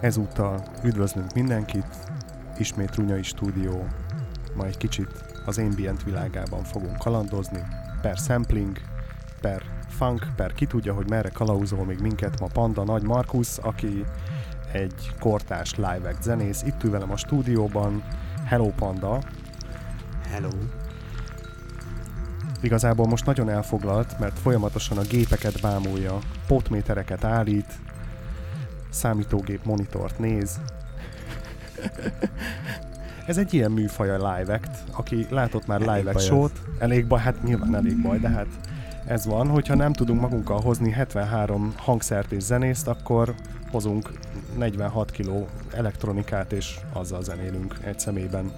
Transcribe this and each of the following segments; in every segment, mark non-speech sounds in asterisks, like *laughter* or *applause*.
Ezúttal üdvözlünk mindenkit, ismét Runyai Stúdió, ma egy kicsit az ambient világában fogunk kalandozni, per sampling, per funk, per ki tudja, hogy merre kalauzol még minket ma Panda Nagy Markus, aki egy kortás live act zenész, itt ül velem a stúdióban, Hello Panda. Hello. Igazából most nagyon elfoglalt, mert folyamatosan a gépeket bámulja, potmétereket állít, számítógép monitort néz. Ez egy ilyen műfaj a live act, aki látott már Elég live act show-t, elég baj, hát nyilván elég baj, de hát ez van, hogyha nem tudunk magunkkal hozni 73 hangszert és zenészt, akkor hozunk 46 kiló elektronikát, és azzal zenélünk egy személyben.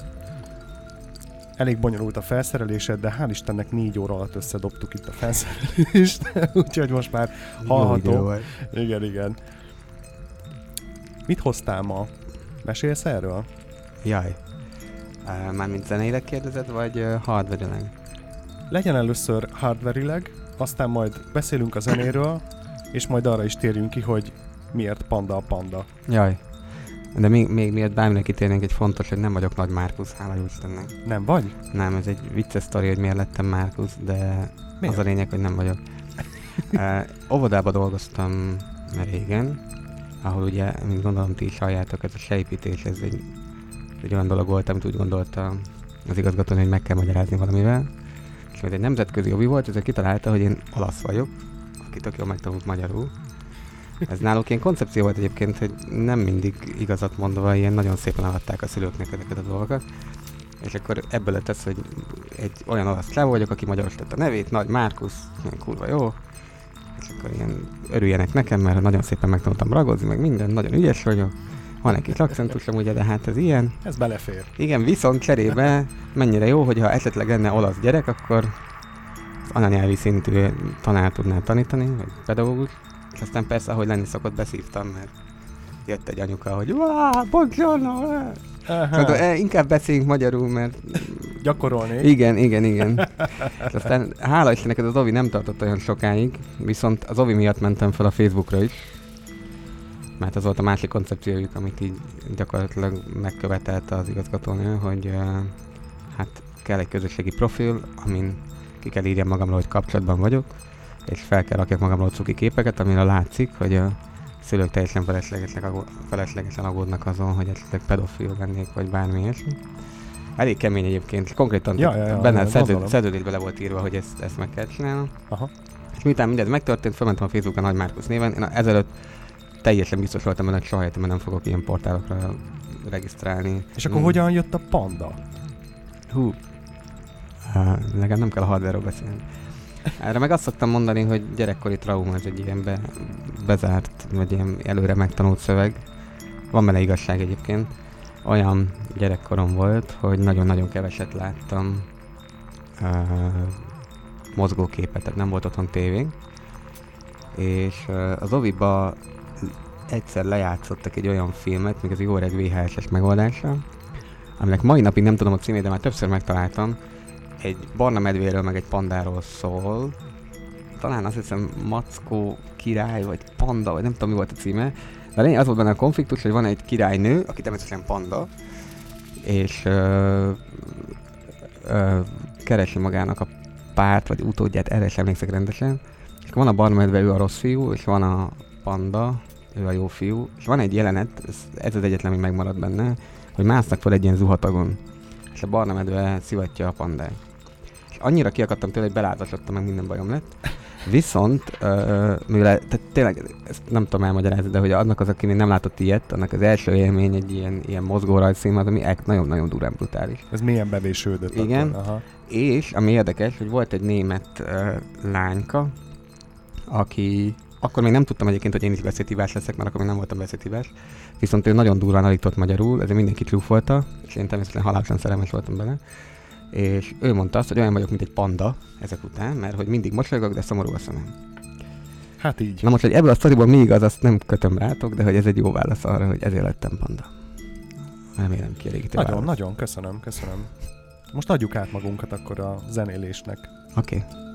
Elég bonyolult a felszerelésed, de hál' Istennek négy óra alatt összedobtuk itt a felszerelést, *laughs* úgyhogy most már hallható. Igen, igen. Mit hoztál ma? Mesélsz erről? Jaj. Mármint zeneileg kérdezed, vagy hardware-ileg? Legyen először hardverileg, aztán majd beszélünk a zenéről, és majd arra is térjünk ki, hogy miért panda a panda. Jaj. De még, még miért bárminek kitérnénk egy fontos, hogy nem vagyok nagy Márkusz, hála Istennek. Nem vagy? Nem, ez egy vicces sztori, hogy miért lettem Márkusz, de Miért? az a lényeg, hogy nem vagyok. uh, óvodába dolgoztam régen, ahol ugye, mint gondolom ti is halljátok, ez a sejpítés, ez egy, egy olyan dolog volt, amit úgy gondolta az igazgató, hogy meg kell magyarázni valamivel. És mert egy nemzetközi hobbi volt, ezért kitalálta, hogy én olasz vagyok, aki tök jól megtanult magyarul. Ez náluk ilyen koncepció volt egyébként, hogy nem mindig igazat mondva, ilyen nagyon szépen eladták a szülőknek ezeket a dolgokat. És akkor ebből lett ez, hogy egy olyan olasz csávó vagyok, aki magyarosította a nevét, Nagy Márkusz, kurva jó. Akkor ilyen örüljenek nekem, mert nagyon szépen megtanultam ragozni, meg minden, nagyon ügyes vagyok. Van egy kis akcentusom, ugye, de hát ez ilyen. Ez belefér. Igen, viszont cserébe mennyire jó, hogyha esetleg lenne olasz gyerek, akkor az anyanyelvi szintű tanár tudná tanítani, vagy pedagógus. És aztán persze, ahogy lenni szokott, beszívtam, mert jött egy anyuka, hogy Vá, buongiorno! Eh." Mondom, "Eh, inkább beszéljünk magyarul, mert Gyakorolnék. igen, igen, igen. Aztán hála Istennek ez az Ovi nem tartott olyan sokáig, viszont az Ovi miatt mentem fel a Facebookra is, mert az volt a másik koncepciójuk, amit így gyakorlatilag megkövetelte az igazgatónő, hogy uh, hát kell egy közösségi profil, amin ki kell írjam magamról, hogy kapcsolatban vagyok, és fel kell rakjak magamról cuki képeket, amire látszik, hogy a szülők teljesen feleslegesen, agó- feleslegesen azon, hogy esetleg pedofil lennék, vagy bármi ilyesmi. Elég kemény egyébként, konkrétan Ja, ja, ja, benne ja, a szerző, gondolom. szerződésbe le volt írva, hogy ezt, ezt meg kell csinálnom. Aha. És miután mindez megtörtént, felmentem a Facebookon Nagy Márkusz néven. Én ezelőtt teljesen biztos voltam hogy soha életemben nem fogok ilyen portálokra regisztrálni. És akkor Mm. hogyan jött a panda? Hú. Uh, legalább nem kell a hardware beszélni. Erre meg azt szoktam mondani, hogy gyerekkori trauma, egy ilyen be, bezárt, vagy ilyen előre megtanult szöveg. Van benne igazság egyébként. Olyan gyerekkorom volt, hogy nagyon-nagyon keveset láttam uh, mozgóképet, tehát nem volt otthon tévénk. És uh, az Oviba egyszer lejátszottak egy olyan filmet, még egy jó öreg VHS-es megoldása, aminek mai napig nem tudom a címét, de már többször megtaláltam. Egy barna medvéről, meg egy pandáról szól. Talán azt hiszem Mackó király, vagy panda, vagy nem tudom mi volt a címe. De lényeg az volt benne a konfliktus, hogy van egy királynő, aki természetesen panda, és ö, ö, keresi magának a párt, vagy utódját, erre sem emlékszek rendesen. És van a barna medve, ő a rossz fiú, és van a panda, ő a jó fiú. És van egy jelenet, ez, ez az egyetlen, ami megmaradt benne, hogy másznak fel egy ilyen zuhatagon, és a barna medve szivatja a pandát. Annyira kiakadtam tőle, hogy belázasodtam, meg minden bajom lett. Viszont, ö, mivel, tehát tényleg, ezt nem tudom elmagyarázni, de hogy annak az, aki még nem látott ilyet, annak az első élmény egy ilyen, ilyen mozgó rajzfilm, az, ami nagyon-nagyon durán brutális. Ez milyen bevésődött Igen. Akkor? Aha. És, ami érdekes, hogy volt egy német uh, lányka, aki akkor még nem tudtam egyébként, hogy én is beszédhívás leszek, mert akkor még nem voltam beszédhívás. Viszont ő nagyon durván alig tudott magyarul, ezért mindenki csúfolta, és én természetesen halálosan szerelmes voltam bele. És ő mondta azt, hogy olyan vagyok, mint egy panda ezek után, mert hogy mindig mosolygok, de szomorú a szemem. Hát így. Na most, hogy ebből a sztoriból mi igaz, azt nem kötöm rátok, de hogy ez egy jó válasz arra, hogy ezért lettem panda. Remélem kielégítő Nagyon, válasz. nagyon, köszönöm, köszönöm. Most adjuk át magunkat akkor a zenélésnek. Oké. Okay.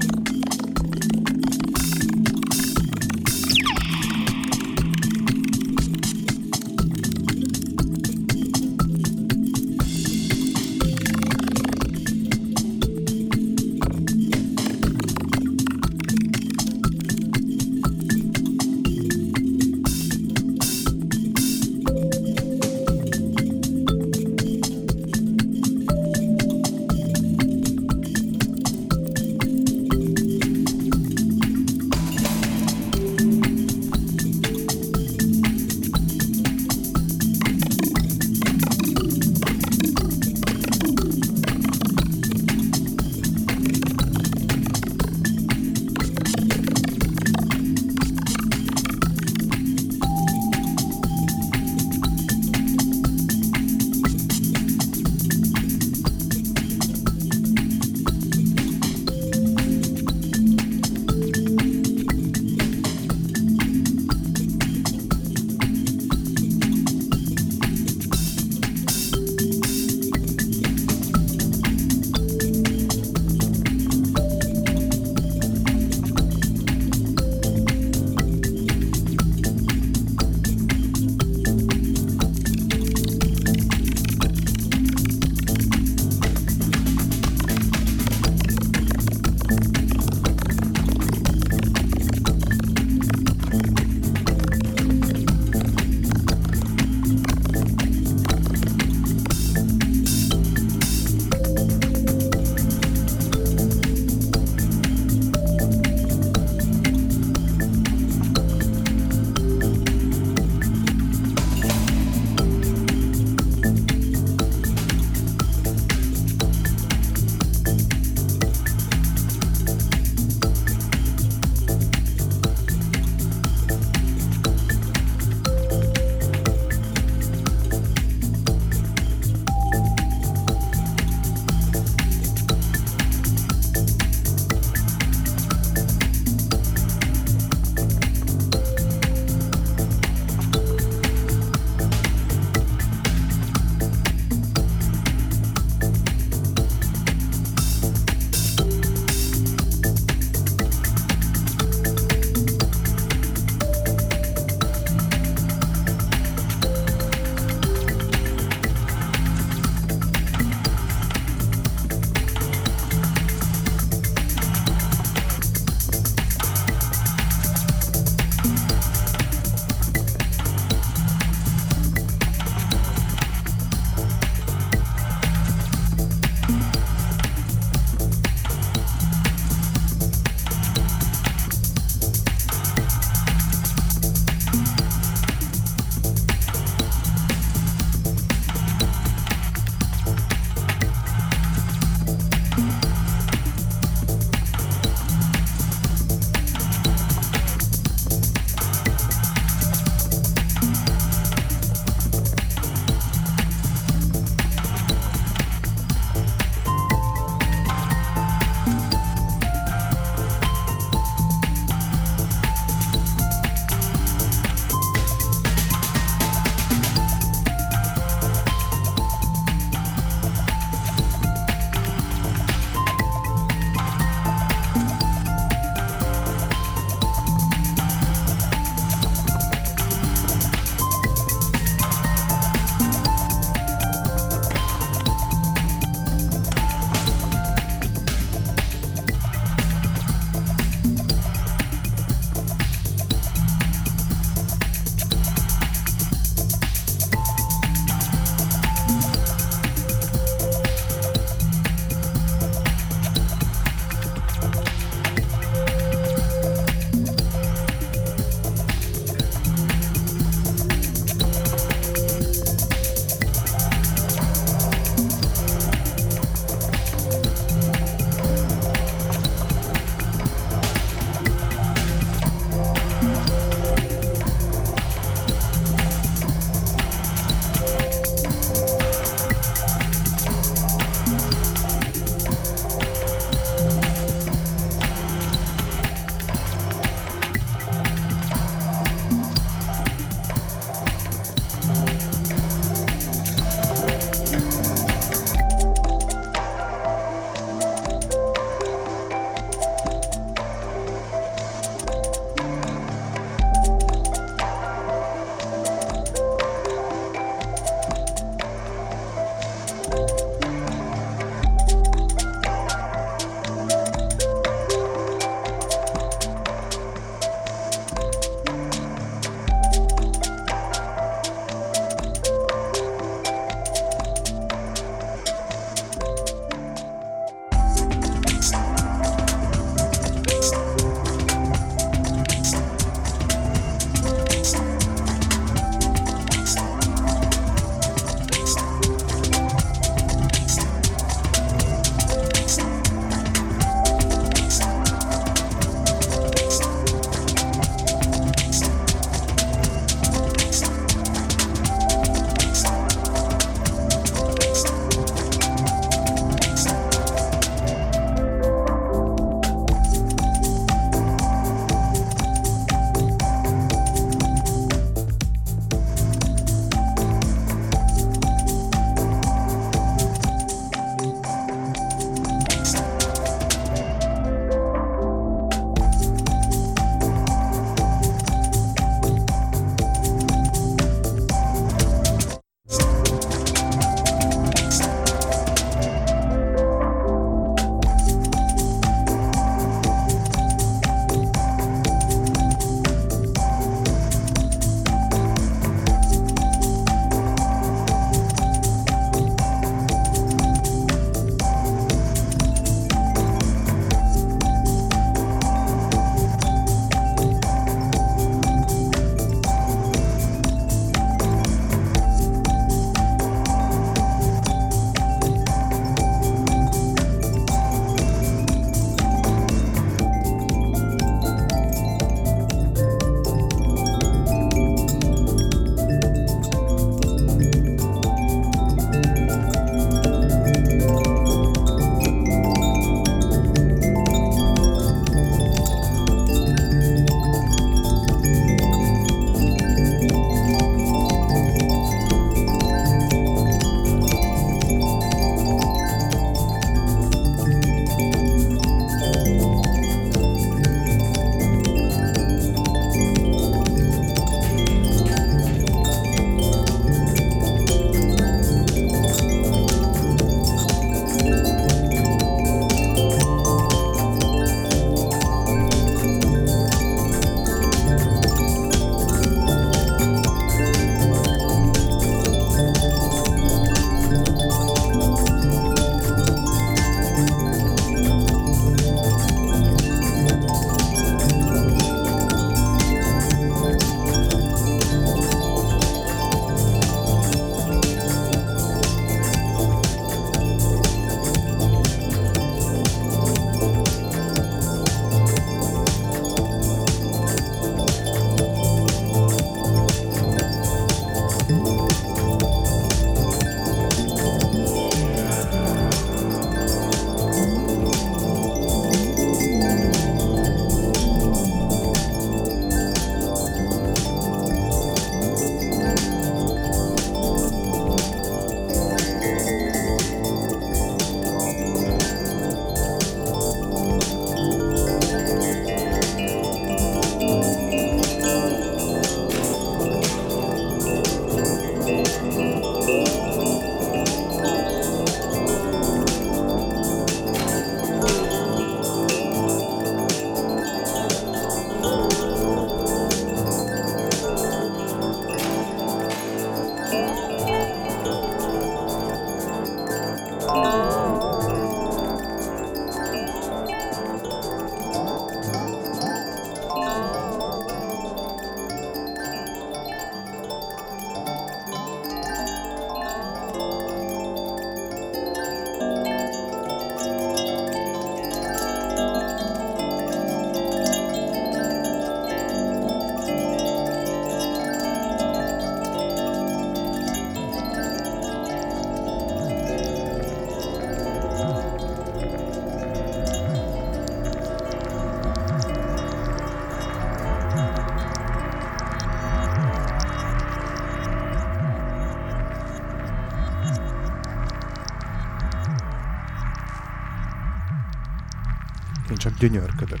Csak gyönyörködök.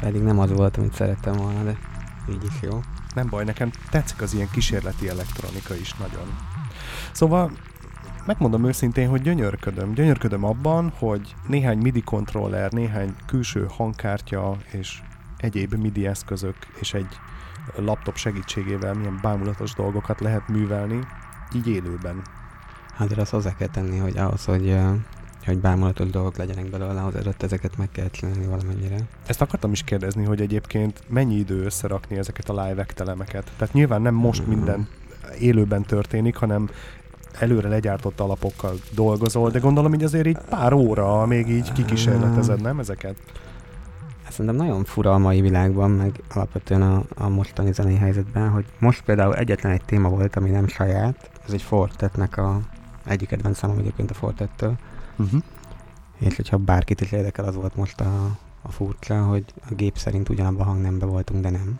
Pedig nem az volt, amit szerettem volna, de így is jó. Nem baj, nekem tetszik az ilyen kísérleti elektronika is nagyon. Szóval megmondom őszintén, hogy gyönyörködöm. Gyönyörködöm abban, hogy néhány MIDI kontroller, néhány külső hangkártya és egyéb MIDI eszközök és egy laptop segítségével milyen bámulatos dolgokat lehet művelni, így élőben. Hát de azt hozzá kell tenni, hogy ahhoz, hogy, hogy bámulatos dolgok legyenek belőle, az előtt ezeket meg kell csinálni valamennyire. Ezt akartam is kérdezni, hogy egyébként mennyi idő összerakni ezeket a live telemeket. Tehát nyilván nem most mm. minden élőben történik, hanem előre legyártott alapokkal dolgozol, de gondolom, hogy azért így pár óra még így kikísérletezed, nem ezeket? Szerintem nagyon fura a mai világban, meg alapvetően a, a mostani zenei helyzetben, hogy most például egyetlen egy téma volt, ami nem saját, ez egy Fortetnek a egyik kedvenc számom egyébként a Fortettől. Uh-huh. És hogyha bárkit is érdekel, az volt most a, a furcsa, hogy a gép szerint ugyanabban a hangnembe voltunk, de nem.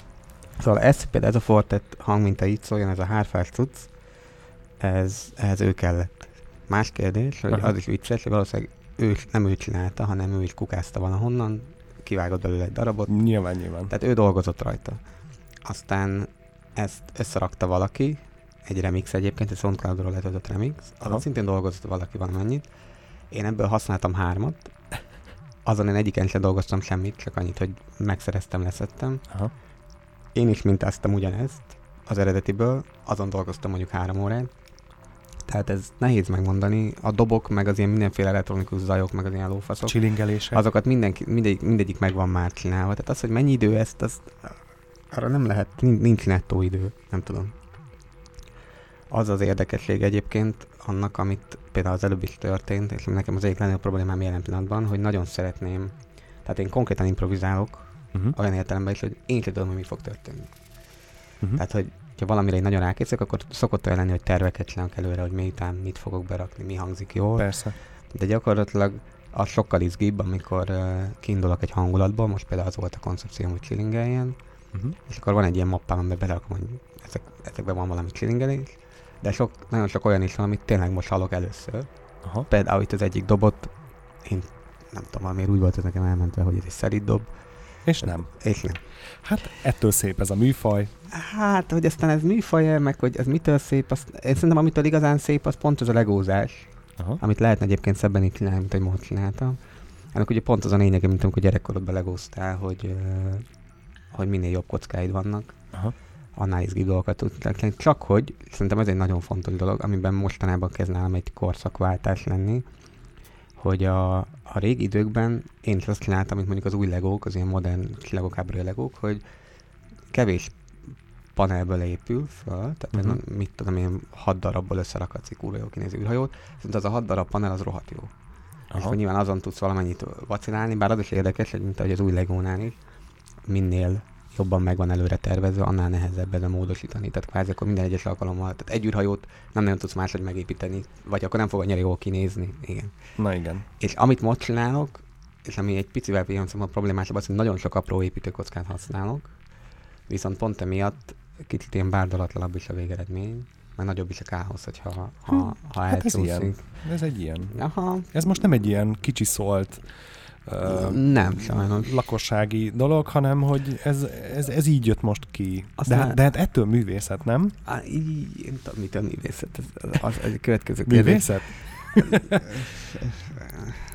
Szóval ez például ez a Fortet hang, mint a így szóljon, ez a hárfás cucc, ez, ehhez ő kellett. Más kérdés, hogy Aha. az is vicces, hogy valószínűleg ő, nem ő csinálta, hanem ő is kukázta valahonnan, kivágott belőle egy darabot. Nyilván, nyilván. Tehát ő dolgozott rajta. Aztán ezt összerakta valaki, egy remix egyébként, egy SoundCloud-ról letöltött remix, azon szintén dolgozott valaki valamennyit. Én ebből használtam hármat, azon én egyiken sem dolgoztam semmit, csak annyit, hogy megszereztem, leszettem. Aha. Én is mintáztam ugyanezt az eredetiből, azon dolgoztam mondjuk három órát, tehát ez nehéz megmondani. A dobok, meg az ilyen mindenféle elektronikus zajok, meg az ilyen lófaszok. Csilingelések. Azokat mindenki, mindegyik, mindegyik meg van már csinálva. Tehát az, hogy mennyi idő ezt, az arra nem lehet, nincs nettó idő, nem tudom. Az az érdekesség egyébként annak, amit például az előbb is történt, és nekem az egyik legnagyobb problémám jelen pillanatban, hogy nagyon szeretném, tehát én konkrétan improvizálok, uh-huh. olyan értelemben is, hogy én sem tudom, hogy mi fog történni. Uh-huh. Tehát, hogy ha valamire egy nagyon rákészülök, akkor szokott olyan lenni, hogy terveket csinálok előre, hogy miután mit fogok berakni, mi hangzik jól. Persze. De gyakorlatilag az sokkal izgibb, amikor uh, kiindulok egy hangulatból, most például az volt a koncepció, hogy chillingeljen, uh-huh. és akkor van egy ilyen mappám, amiben belerakom, hogy ezek, ezekben van valami chillingelés, de sok, nagyon sok olyan is van, amit tényleg most hallok először. Aha. Például itt az egyik dobot, én nem tudom, valamiért úgy volt ez nekem elmentve, hogy ez egy szerint dob, és nem. És nem. Hát ettől szép ez a műfaj. Hát, hogy aztán ez műfaj meg hogy ez mitől szép, azt, én szerintem amitől igazán szép, az pont az a legózás, Aha. amit lehetne egyébként szebben így csinálni, mint hogy most csináltam. Ennek ugye pont az a lényege, mint amikor gyerekkorodban legóztál, hogy, hogy minél jobb kockáid vannak. Aha annál izgi dolgokat tudtak Csak hogy szerintem ez egy nagyon fontos dolog, amiben mostanában kezd nálam egy korszakváltás lenni, hogy a, a régi időkben én is azt csináltam, mint mondjuk az új legók, az ilyen modern csillagok legók, hogy kevés panelből épül föl, tehát uh-huh. mit tudom én, hat darabból összerakadsz egy kurva jó kinéző űrhajót, viszont az a hat darab panel az rohadt jó. Aha. És hogy nyilván azon tudsz valamennyit vacilálni, bár az is érdekes, hogy mint ahogy az új legónál is, minél jobban meg van előre tervezve, annál nehezebb a módosítani. Tehát kvázi akkor minden egyes alkalommal, tehát egy űrhajót nem nagyon tudsz máshogy megépíteni, vagy akkor nem fog annyira jól kinézni. Igen. Na igen. És amit most csinálok, és ami egy picivel a problémásabb, az, hogy nagyon sok apró építőkockát használok, viszont pont emiatt kicsit ilyen bárdalatlanabb is a végeredmény, mert nagyobb is a káosz, hogyha ha, hm, ha hát ez ilyen. Ez egy ilyen. Aha. Ez most nem egy ilyen kicsi szólt nem, sajnos. lakossági dolog, hanem hogy ez, ez, ez így jött most ki. Aztán, de, hát, de hát ettől művészet, nem? Á, így, én tudom, mit a művészet. Ez, az, az egy következő Művészet? *laughs*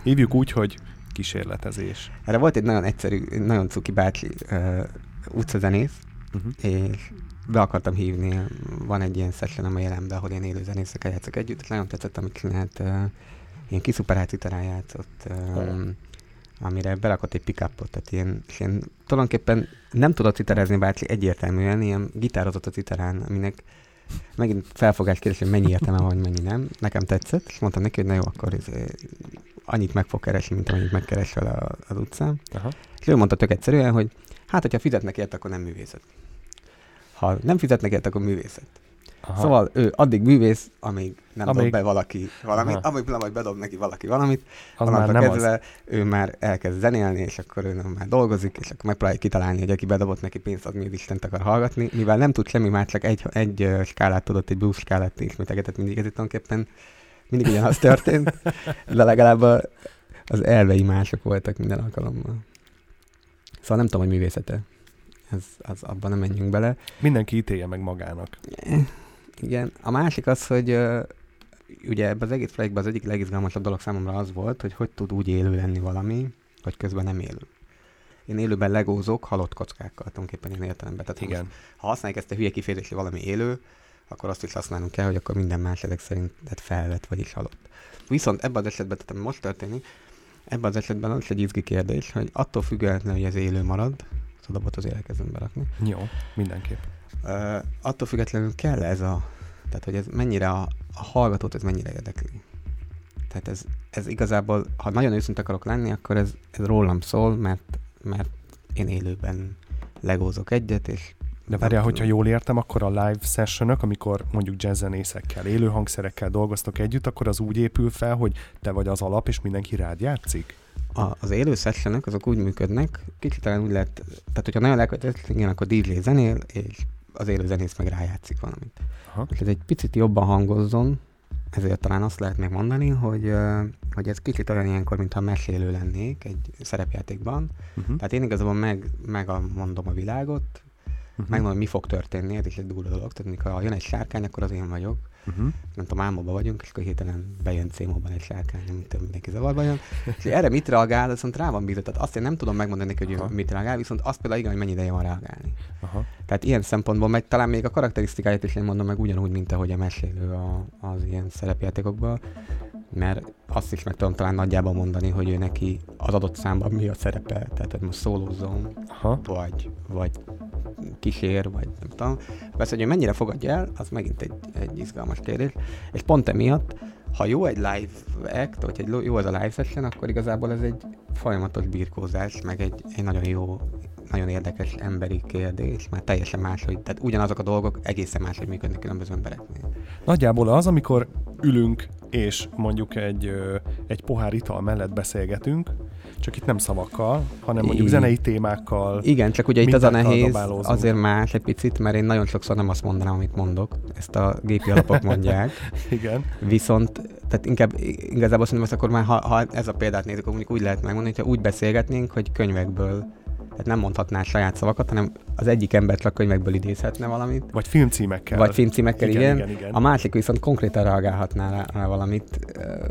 Hívjuk úgy, hogy kísérletezés. Erre volt egy nagyon egyszerű, nagyon cuki bácsi uh, utcazenész, uh-huh. és be akartam hívni, van egy ilyen session a jelenben, ahol én élő zenészekkel játszok együtt, nagyon tetszett, amit csinált, uh, ilyen kiszuperált gitarán játszott, um, amire berakott egy pickupot, tehát ilyen, és ilyen tulajdonképpen nem tudott citerezni bárki egyértelműen, ilyen gitározott a citerán, aminek megint felfogás kérdés, hogy mennyi értelme van, mennyi nem. Nekem tetszett, és mondtam neki, hogy na jó, akkor ez, eh, annyit meg fog keresni, mint amennyit megkeresel az utcán. Aha. És ő mondta tök egyszerűen, hogy hát, hogyha fizetnek érte, akkor nem művészet. Ha nem fizetnek érte, akkor művészet. Aha. Szóval ő addig művész, amíg nem amíg... dob be valaki valamit, Aha. amíg majd bedob neki valaki valamit, az már nem kezdve az. ő már elkezd zenélni, és akkor ő nem már dolgozik, és akkor megpróbálja kitalálni, hogy aki bedobott neki pénzt, az miért Istent akar hallgatni, mivel nem tud semmi már, csak egy, egy skálát tudott, egy blues skálát ismételgetett mindig, ez itt tulajdonképpen mindig ugyanaz történt, *laughs* de legalább a, az elvei mások voltak minden alkalommal. Szóval nem tudom, hogy művészete. Ez, az, abban nem menjünk bele. Mindenki ítélje meg magának. Igen. A másik az, hogy uh, ugye ebben az egész projektben az egyik legizgalmasabb dolog számomra az volt, hogy hogy tud úgy élő lenni valami, hogy közben nem élő. Én élőben legózok halott kockákkal, tulajdonképpen én értelemben. Tehát Igen. Most, ha használjuk ezt a hülye kifejezést, valami élő, akkor azt is használnunk kell, hogy akkor minden más ezek szerint tehát felvett, vagyis halott. Viszont ebben az esetben, tehát ami most történik, ebben az esetben az egy izgi kérdés, hogy attól függetlenül, hogy ez élő marad, ezt a dobot azért elkezdem berakni, Jó, mindenképp. uh, attól függetlenül kell ez a, tehát hogy ez mennyire a, a hallgatót, ez mennyire érdekli. Tehát ez, ez igazából, ha nagyon őszinte akarok lenni, akkor ez, ez rólam szól, mert, mert én élőben legózok egyet, és De várjál, hogyha jól értem, akkor a live sessionök, amikor mondjuk jazzzenészekkel, élő hangszerekkel dolgoztok együtt, akkor az úgy épül fel, hogy te vagy az alap, és mindenki rád játszik? A, az élő sessionek azok úgy működnek, kicsit talán úgy lehet, tehát hogyha nagyon elkötelezett, igen, akkor DJ zenél, és az élő zenész meg rájátszik valamit. Aha. Ez egy picit jobban hangozzon, ezért talán azt lehet megmondani, hogy, hogy ez kicsit olyan ilyenkor, mintha mesélő lennék egy szerepjátékban. Uh-huh. Tehát én igazából meg, megmondom a világot, Uh-huh. megmondom, mi fog történni, ez is egy durva dolog. Tehát mikor jön egy sárkány, akkor az én vagyok. Uh-huh. nem tudom, álmodban vagyunk, és akkor hirtelen bejön cémóban egy sárkány, nem tudom, mindenki zavarban jön. És erre mit reagál, viszont rá van bízva. Tehát azt én nem tudom megmondani neki, hogy ő Aha. mit reagál, viszont azt például igen, hogy mennyi ideje van reagálni. Aha. Tehát ilyen szempontból meg talán még a karakterisztikáját is én mondom meg ugyanúgy, mint ahogy a mesélő a, az ilyen szerepjátékokban, mert azt is meg tudom talán nagyjából mondani, hogy ő neki az adott számban mi a szerepe, tehát hogy most szólózzon, Aha. vagy, vagy kísér, vagy nem tudom. Persze, hogy ő mennyire fogadja el, az megint egy, egy izgalmas kérdés. És pont emiatt, ha jó egy live act, vagy egy jó az a live session, akkor igazából ez egy folyamatos birkózás, meg egy, egy nagyon jó, nagyon érdekes emberi kérdés, már teljesen más, hogy tehát ugyanazok a dolgok egészen máshogy működnek különböző embereknél. Nagyjából az, amikor ülünk, és mondjuk egy, egy pohár ital mellett beszélgetünk, csak itt nem szavakkal, hanem mondjuk zenei témákkal. Igen, csak ugye itt az a nehéz, azért más egy picit, mert én nagyon sokszor nem azt mondanám, amit mondok. Ezt a gépi alapok mondják. *laughs* Igen. Viszont, tehát inkább, igazából szerintem ezt akkor már, ha, ha ez a példát nézzük, akkor mondjuk úgy lehet megmondani, hogyha úgy beszélgetnénk, hogy könyvekből, tehát nem mondhatná saját szavakat, hanem az egyik ember csak könyvekből idézhetne valamit, Vagy filmcímekkel. vagy filmcímekkel, igen, igen, igen, igen. A másik viszont konkrétan reagálhatná rá, rá valamit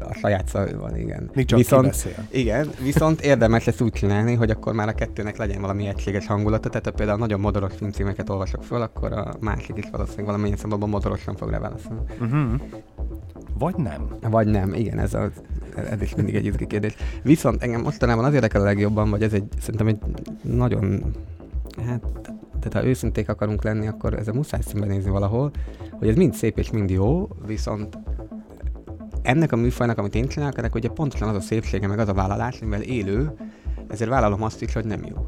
a saját szavaival, igen. Még csak viszont, igen, viszont érdemes ezt úgy csinálni, hogy akkor már a kettőnek legyen valami egységes hangulata, tehát ha például nagyon modoros filmcímeket olvasok föl, akkor a másik is valószínűleg valamilyen szempontból modorosan fog rá válaszolni. Uh-huh. Vagy nem. Vagy nem, igen, ez, az, ez is mindig egy izgi kérdés. Viszont engem mostanában az érdekel a legjobban, vagy ez egy, szerintem egy nagyon, hát, tehát ha őszinték akarunk lenni, akkor ezzel muszáj szembenézni valahol, hogy ez mind szép és mind jó, viszont ennek a műfajnak, amit én csinálok, ennek ugye pontosan az a szépsége, meg az a vállalás, mivel élő, ezért vállalom azt is, hogy nem jó.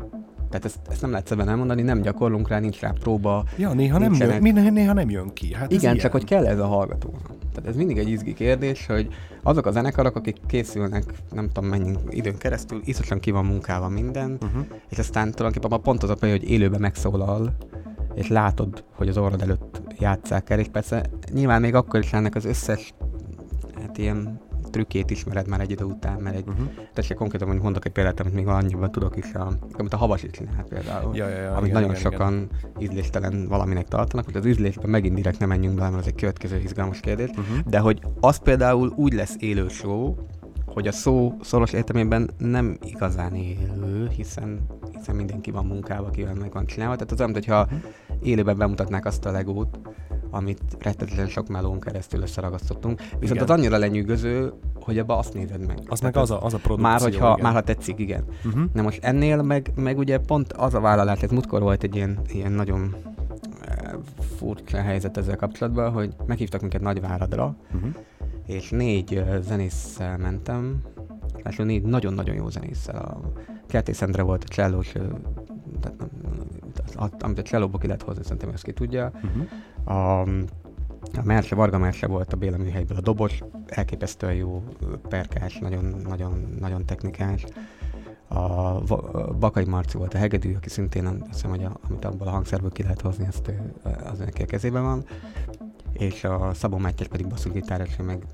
Tehát ezt, ezt nem lehet szebben elmondani, nem gyakorlunk rá, nincs rá próba. Ja, néha nem, jön, Nincsenek- néha, nem jön ki. Hát Igen, csak hogy kell ez a hallgatónak. Tehát ez mindig egy izgi kérdés, hogy azok a zenekarok, akik készülnek, nem tudom mennyi időn keresztül, iszonyatosan ki van munkálva minden, Uh-huh. és aztán tulajdonképpen pont az a hogy élőben megszólal, és látod, hogy az orrod előtt játsszák el, és persze nyilván még akkor is ennek az összes hát ilyen trükkét ismered már egy idő után, mert egy, Uh-huh. tessék konkrétan mondjuk mondok egy példát, amit még annyiban tudok is, a, amit a Havas is csinál például Ja, ja, ja, amit igen, nagyon igen, sokan ízléstelen valaminek tartanak, hogy az ízlésben megint direkt nem menjünk bele, mert ez egy következő izgalmas kérdés. Uh-huh. de hogy az például úgy lesz élő show, hogy a szó szoros értelmében nem igazán élő, hiszen, hiszen mindenki van munkával, akivel meg van csinálva. Tehát az olyan, hogyha élőben bemutatnák azt a legót, amit rettetesen sok melón keresztül összeragasztottunk. Viszont Igen. az annyira lenyűgöző, hogy abba azt nézed meg. Az meg Tehát az a, az a produkció. már, hogyha, igen. már ha tetszik, igen. Uh-huh. Na most ennél meg, meg ugye pont az a vállalás, ez múltkor volt egy ilyen, ilyen nagyon eh, furcsa helyzet ezzel kapcsolatban, hogy meghívtak minket Nagyváradra, Uh-huh. és négy uh, zenésszel mentem, és négy nagyon-nagyon jó zenésszel. A Kertész Endre volt a csellós, ö, tehát, amit a csellóból ki lehet hozni, szerintem ezt ki tudja. Uh-huh. A, a Merse, Varga Merse volt a Béla műhelyből a dobos, elképesztően jó perkás, nagyon, nagyon, nagyon technikás. A Bakai Marci volt a hegedű, aki szintén azt hiszem, hogy a, amit abból a hangszerből ki lehet hozni, azt az neki a kezében van. És a Szabó Mátyás pedig basszusgitáros, meg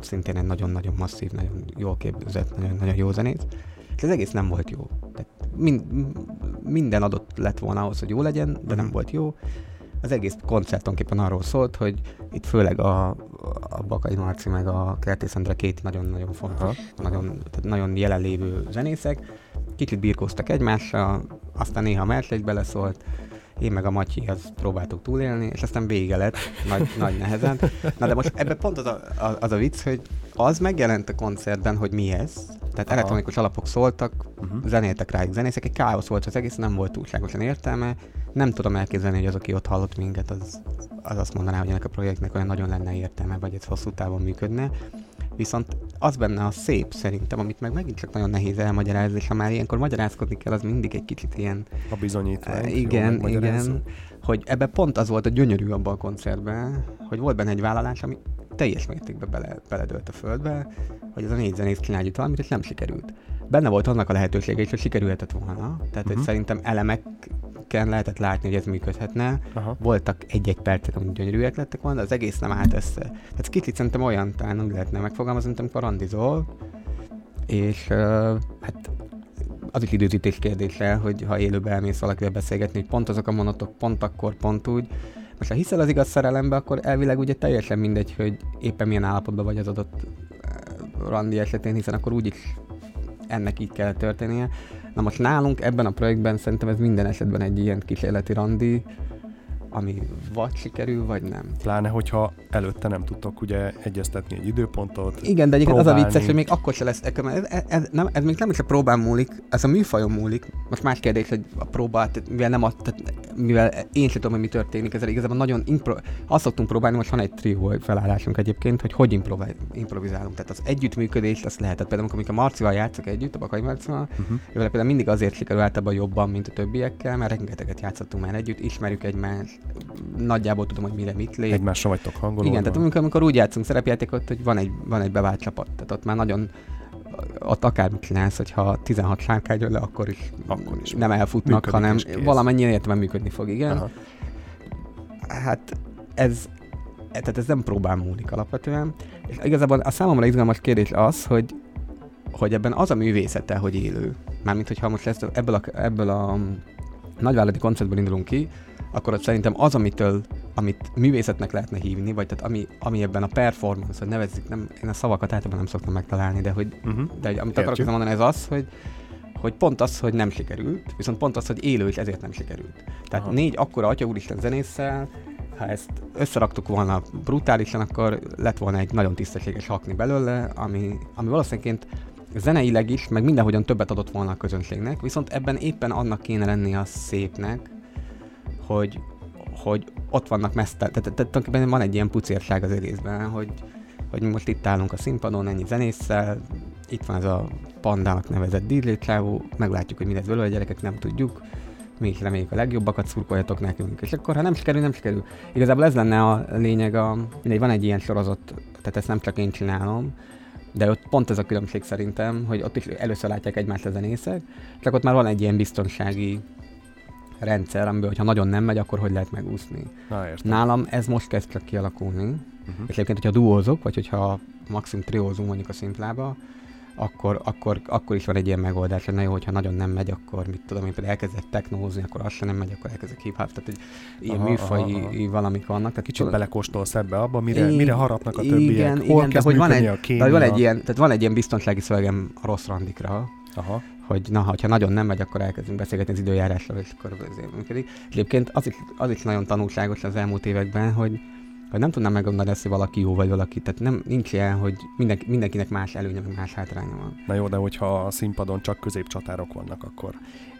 szintén egy nagyon-nagyon masszív, nagyon jól képzett, nagyon, nagyon jó zenész. És az egész nem volt jó. Tehát mind, minden adott lett volna ahhoz, hogy jó legyen, de nem volt jó. Az egész koncert tulajdonképpen arról szólt, hogy itt főleg a, a Bakai Marci meg a Kertész Endre két nagyon-nagyon fontos, nagyon, tehát nagyon jelenlévő zenészek, kicsit birkóztak egymással, aztán néha Mert egy beleszólt, én meg a Matyi az próbáltuk túlélni, és aztán vége lett, nagy, *laughs* nagy nehezen. Na de most ebben pont az a, az a vicc, hogy az megjelent a koncertben, hogy mi ez, tehát Aha. elektronikus alapok szóltak, uh-huh. zenéltek rájuk zenészek, egy káosz volt az egész, nem volt túlságosan értelme. Nem tudom elképzelni, hogy az, aki ott hallott minket, az, az azt mondaná, hogy ennek a projektnek olyan nagyon lenne értelme, vagy ez hosszú távon működne. Viszont az benne a szép szerintem, amit meg megint csak nagyon nehéz elmagyarázni, és ha már ilyenkor magyarázkodni kell, az mindig egy kicsit ilyen... A bizonyítvány. Uh, igen, igen. Hogy ebbe pont az volt a gyönyörű abban a koncertben, hogy volt benne egy vállalás, ami teljes mértékben bele, beledőlt a földbe, hogy ez a négy zenész csináljuk valamit, és nem sikerült. Benne volt annak a lehetősége is, hogy sikerülhetett volna. Tehát, uh-huh. hogy mhm. szerintem elemeken lehetett látni, hogy ez működhetne. Uh-huh. Voltak egy-egy percek, amik gyönyörűek lettek volna, de az egész nem állt össze. Tehát kicsit szerintem olyan, talán úgy lehetne megfogalmazni, mint amikor randizol, és uh, hát az is időzítés kérdése, hogy ha élőben elmész valakivel beszélgetni, hogy pont azok a monotok, pont akkor, pont úgy, most ha hiszel az igaz szerelembe, akkor elvileg ugye teljesen mindegy, hogy éppen milyen állapotban vagy az adott randi esetén, hiszen akkor úgyis ennek így kell történnie. Na most nálunk ebben a projektben szerintem ez minden esetben egy ilyen kísérleti randi, ami vagy sikerül, vagy nem. Pláne, hogyha előtte nem tudtok ugye egyeztetni egy időpontot. Igen, de egyébként az a vicces, hogy még akkor se lesz, ez, ez, ez, nem, ez még nem is a próbán múlik, ez a műfajon múlik. Most más kérdés, hogy a próbát, mivel nem a, tehát, mivel én sem tudom, hogy mi történik, ezzel igazából nagyon impro, azt szoktunk próbálni, most van egy trió felállásunk egyébként, hogy hogy improvi- improvizálunk. Tehát az együttműködés, azt lehetett például, amikor a Marcival játszok együtt, a Bakai Marcival, uh-huh. például mindig azért sikerül általában jobban, mint a többiekkel, mert rengeteget játszottunk már együtt, ismerjük egymást, nagyjából tudom, hogy mire mit lép. Egymásra vagytok hangolódva. Igen, tehát amikor, amikor úgy játszunk szerepjátékot, hogy van egy, van egy bevált csapat, tehát ott már nagyon ott akármit csinálsz, hogyha 16 sárkány le, akkor is, akkor is nem elfutnak, hanem valamennyien értelme működni fog, igen. Aha. Hát ez, tehát ez nem próbál múlik alapvetően. És igazából a számomra izgalmas kérdés az, hogy, hogy ebben az a művészete, hogy élő. Mármint, hogyha most ezt, ebből a, ebből a nagyvállalati koncertből indulunk ki, akkor ott szerintem az, amitől, amit művészetnek lehetne hívni, vagy tehát ami, ami ebben a performance, hogy nevezzük, nem, én a szavakat általában nem szoktam megtalálni, de hogy, uh-huh. de hogy amit akarok mondani, ez az, hogy, hogy pont az, hogy nem sikerült, viszont pont az, hogy élő, és ezért nem sikerült. Tehát Aha. négy akkora Atya Úristen zenésszel, ha ezt összeraktuk volna brutálisan, akkor lett volna egy nagyon tisztességes hakni belőle, ami, ami valószínűleg zeneileg is, meg mindenhogyan többet adott volna a közönségnek, viszont ebben éppen annak kéne lenni a szépnek, hogy, hogy ott vannak mesztel, tehát, tehát, tehát van egy ilyen pucérság az egészben, hogy, hogy most itt állunk a színpadon, ennyi zenésszel, itt van ez a pandának nevezett Díj csávó, meglátjuk, hogy mi lesz belőle, a gyerekek nem tudjuk, mi is reméljük a legjobbakat, szurkoljatok nekünk. És akkor, ha nem sikerül, nem sikerül. Igazából ez lenne a lényeg, a, mindegy, van egy ilyen sorozat, tehát ezt nem csak én csinálom, de ott pont ez a különbség szerintem, hogy ott is először látják egymást a zenészek, csak ott már van egy ilyen biztonsági rendszer, amiből, hogyha nagyon nem megy, akkor hogy lehet megúszni. Na, értem. Nálam ez most kezd csak kialakulni, uh-huh. és egyébként, hogyha duózok, vagy hogyha maximum triózunk mondjuk a szimplába, akkor, akkor, akkor is van egy ilyen megoldás, hogy na jó, hogyha nagyon nem megy, akkor mit tudom én, például elkezdek technózni, akkor az sem nem megy, akkor elkezdek hip tehát hogy ilyen aha, műfai aha, aha. valamik vannak. Tehát Kicsit belekóstolsz ebbe abba, mire, I- mire harapnak a többiek, igen, hol igen, de hogy van egy, de van egy ilyen, tehát van egy ilyen biztonsági szövegem a rossz randikra, Aha hogy na, ha nagyon nem megy, akkor elkezdünk beszélgetni az időjárásról, és akkor azért működik. Egyébként az is, az is nagyon tanulságos az elmúlt években, hogy, hogy nem tudnám megmondani ezt, hogy valaki jó vagy valaki. Tehát nem, nincs ilyen, hogy minden, mindenkinek más előnye, meg más hátránya van. Na jó, de hogyha a színpadon csak középcsatárok vannak, akkor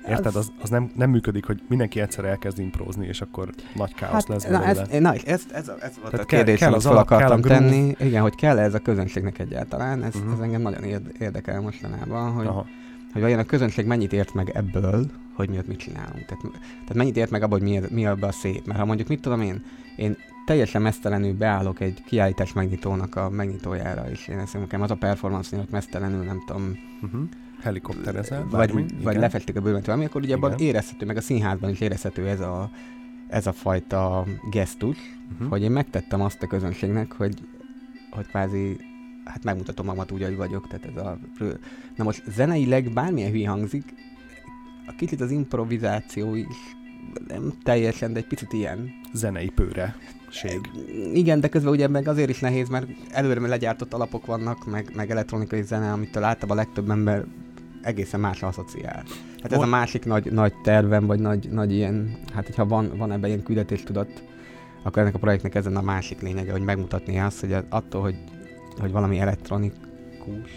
Érted? Az, az nem, nem működik, hogy mindenki egyszer elkezd imprózni, és akkor nagy káosz hát, lesz na, ez, na, ez, ez, ez, ez volt Tehát a kérdés, kell, az alap, akartam kell tenni. Igen, hogy kell ez a közönségnek egyáltalán. Ez, uh-huh. ez engem nagyon érdekel mostanában, hogy, Aha hogy vajon a közönség mennyit ért meg ebből, hogy mi ott mit csinálunk. Tehát, tehát mennyit ért meg abból, hogy mi, mi abban a szép. Mert ha mondjuk, mit tudom én, én teljesen mesztelenül beállok egy kiállítás megnyitónak a megnyitójára, és én ezt nekem az a performance hogy mesztelenül, nem tudom, uh-huh. helikopterezel, vagy, vagy lefestik a bőrmet valami, akkor ugye abban érezhető, meg a színházban is érezhető ez a, ez a fajta gesztus, uh-huh. hogy én megtettem azt a közönségnek, hogy, hogy kvázi hát megmutatom magamat úgy, ahogy vagyok. Tehát ez a, na most zeneileg bármilyen hülye hangzik, a kicsit az improvizáció is nem teljesen, de egy picit ilyen. Zenei pőre. Ség. Igen, de közben ugye meg azért is nehéz, mert előre legyártott alapok vannak, meg, meg elektronikai zene, amitől általában a legtöbb ember egészen más asszociál. Hát ez a másik nagy, nagy tervem, vagy nagy, nagy ilyen, hát hogyha van, van ebben ilyen küldetéstudat, akkor ennek a projektnek ezen a másik lényege, hogy megmutatni azt, hogy attól, hogy, hogy valami elektronikus,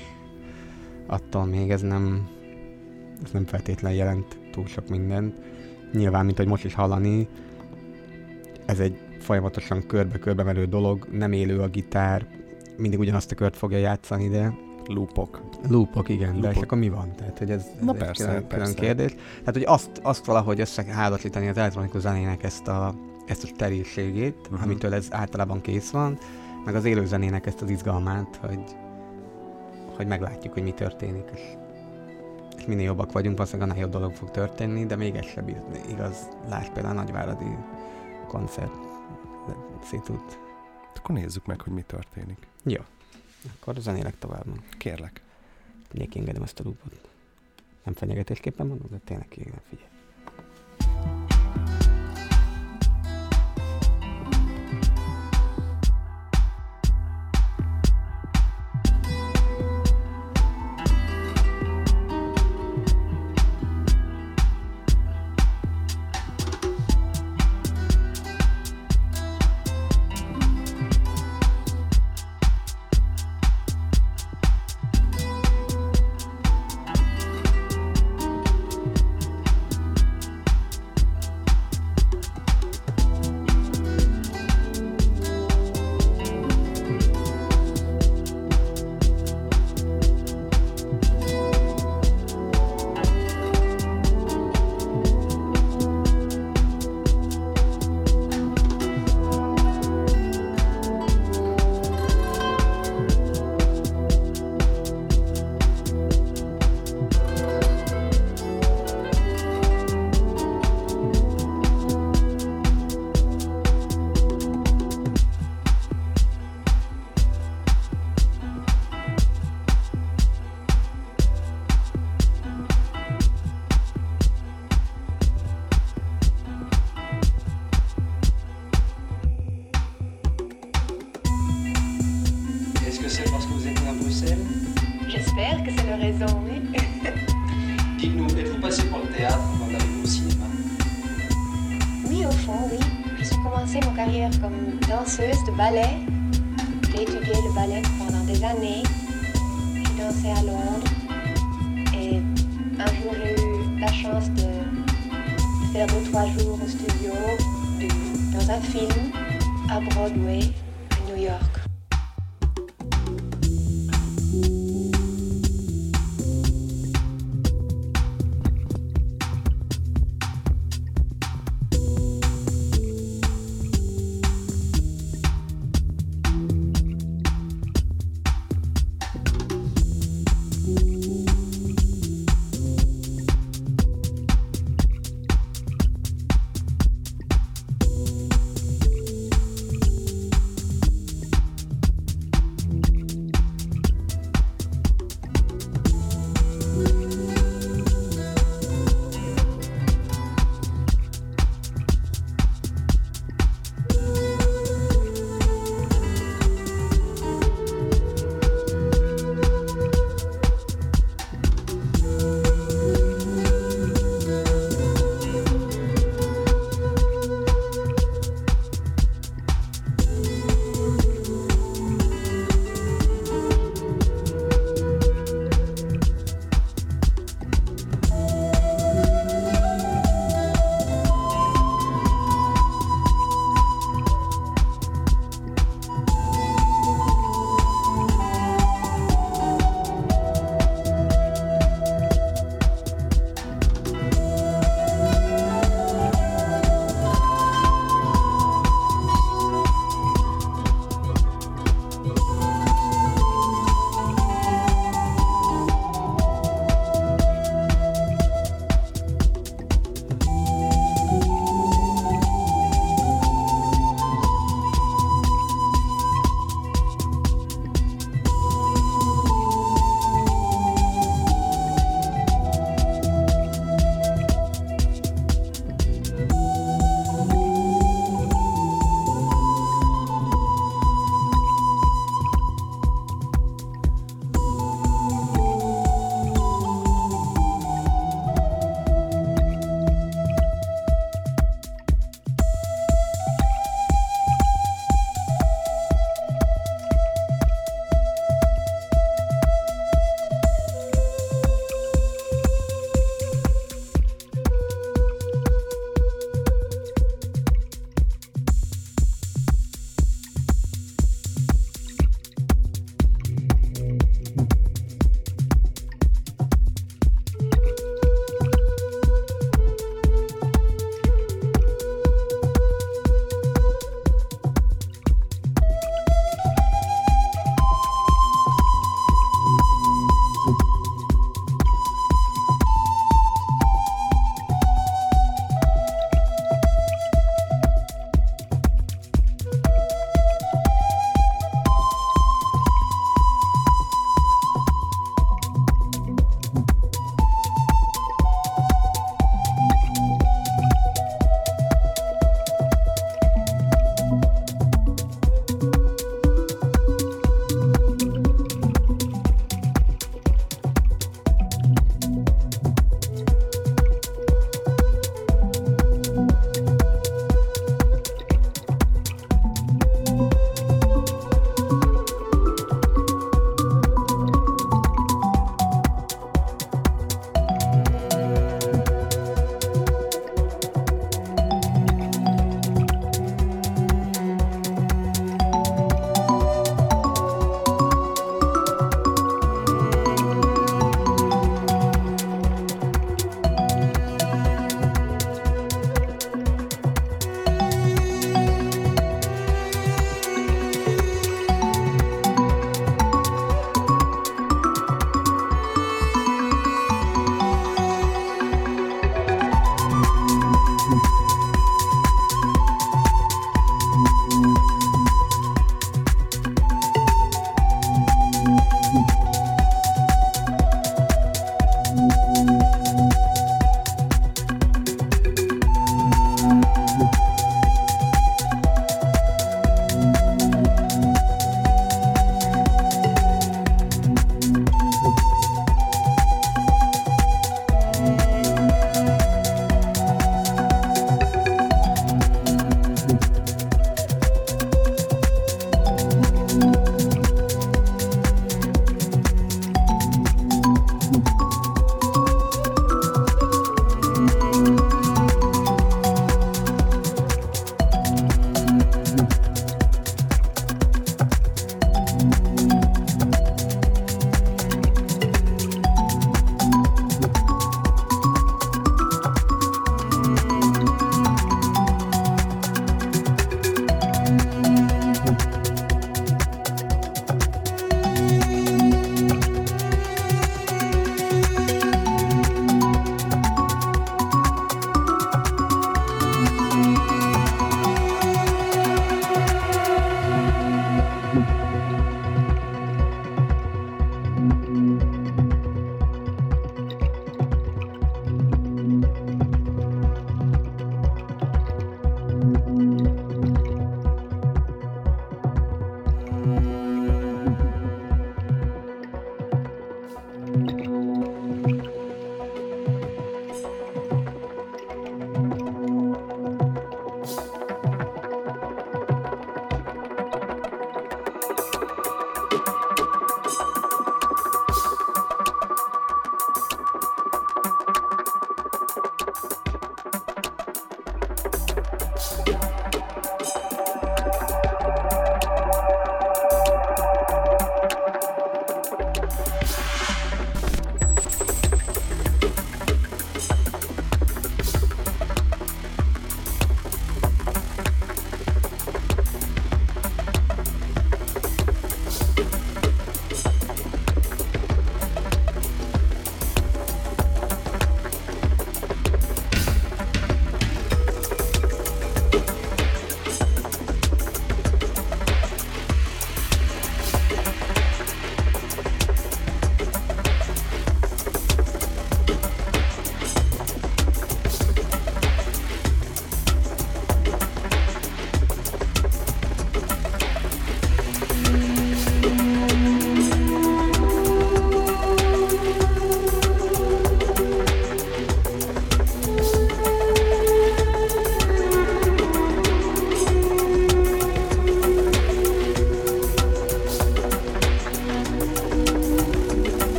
attól még ez nem, ez nem feltétlen jelent túl sok mindent. Nyilván, mint hogy most is hallani, ez egy folyamatosan körbe-körbe menő dolog, nem élő a gitár, mindig ugyanazt a kört fogja játszani, de Loopok. Loopok, igen, Loopok. de és akkor mi van? Tehát, hogy ez, ez Na egy persze, külön, persze. külön kérdés. Tehát, hogy azt, azt valahogy összeházasítani az elektronikus zenének ezt a, ezt a sterilségét, uh-huh. amitől ez általában kész van, meg az élő zenének ezt az izgalmát, hogy, hogy meglátjuk, hogy mi történik, és, és minél jobbak vagyunk, valószínűleg annál jobb dolog fog történni, de még ez sem igaz. Lásd például a Nagyváradi koncert. Szétút. Akkor nézzük meg, hogy mi történik. Jó. Akkor zenélek tovább. Kérlek. Figyelj, kiengedem ezt a loopot. Nem fenyegetésképpen mondom, de tényleg kiengedem, figyelj.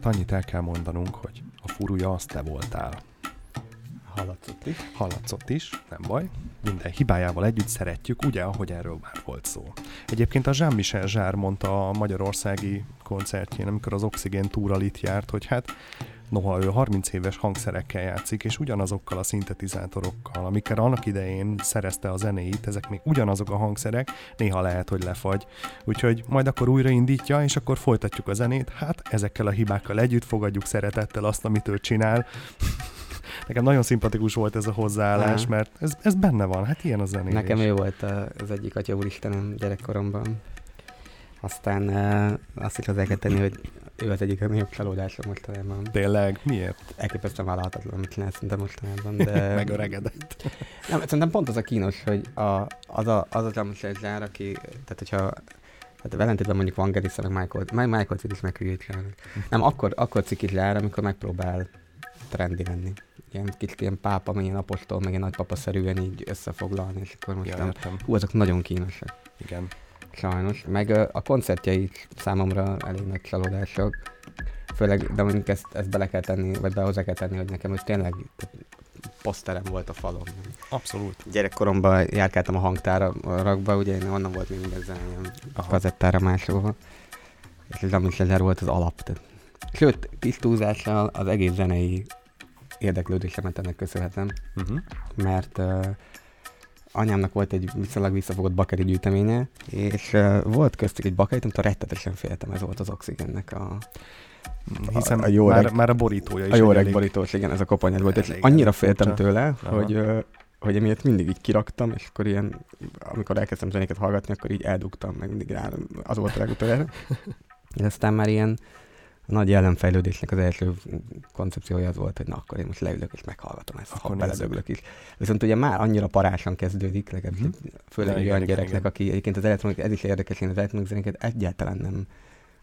Azért annyit el kell mondanunk, hogy a furúja azt te voltál. Hallatszott is. Hallatszott is, nem baj. Minden hibájával együtt szeretjük, ugye, ahogy erről már volt szó. Egyébként a Jean-Michel Zsár mondta a magyarországi koncertjén, amikor az Oxygen túral itt járt, hogy hát Noha ő 30 éves hangszerekkel játszik, és ugyanazokkal a szintetizátorokkal, amikkel annak idején szerezte a zenéit, ezek még ugyanazok a hangszerek, néha lehet, hogy lefagy. Úgyhogy majd akkor újraindítja, és akkor folytatjuk a zenét. Hát ezekkel a hibákkal együtt fogadjuk szeretettel azt, amit ő csinál. *laughs* Nekem nagyon szimpatikus volt ez a hozzáállás, Aha. mert ez, ez benne van, hát ilyen a zenélés. Nekem ő volt az egyik atya úristenem gyerekkoromban. Aztán uh, azt is hozzá kell tenni, hogy ő az egyik legnagyobb csalódásom mostanában. Tényleg, miért? Elképesztően vállalhatatlan, amit csinál szinte mostanában, de... *laughs* Megöregedett. Nem, szerintem pont az a kínos, hogy a, az a, az a Zsár, aki, tehát hogyha Hát ellentétben mondjuk Van Gerissa, meg Michael, meg Michael is meghülyítsenek. Nem, akkor, akkor cikis Zsár, amikor megpróbál trendi lenni. Ilyen kicsit ilyen pápa, meg ilyen apostol, meg ilyen nagypapa-szerűen így összefoglalni, és akkor most Ja. Hú, azok nagyon kínosak. Igen. Sajnos. Meg a koncertjei számomra elég nagy csalódások. Főleg, de mondjuk ezt, ezt bele kell tenni, vagy be hozzá kell tenni, hogy nekem ez tényleg poszterem volt a falon. Abszolút. Gyerekkoromban járkáltam a hangtárakba, ugye én onnan volt még minden ilyen kazettára másolva. És ez Jean Césaire volt az alap. Tehát. Sőt, tisztúzással az egész zenei érdeklődésemet ennek köszönhetem Uh-huh. mert uh, anyámnak volt egy viszonylag visszafogott bakeri gyűjteménye, és uh, volt köztük egy bakeri, amit rettetesen féltem, ez volt az oxigennek a, Hiszen a jó már, reg- már a borítója is a jó reg borítós, igen, ez a koponyát volt, és annyira féltem furcsa. tőle, Aha. hogy, uh, hogy emiatt mindig így kiraktam, és akkor ilyen, amikor elkezdtem zenéket hallgatni, akkor így eldugtam, meg mindig rá, az volt a legutoljára. és *laughs* aztán már ilyen a nagy jelenfejlődésnek az első koncepciója az volt, hogy na akkor én most leülök és meghallgatom ezt, Akkor ha beledöglök is. Viszont ugye már annyira parásan kezdődik, legalábbis Mhm. főleg egy olyan gyereknek, igen. aki egyébként az elektronik, ez is érdekes, én az elektronik zenéket egyáltalán nem,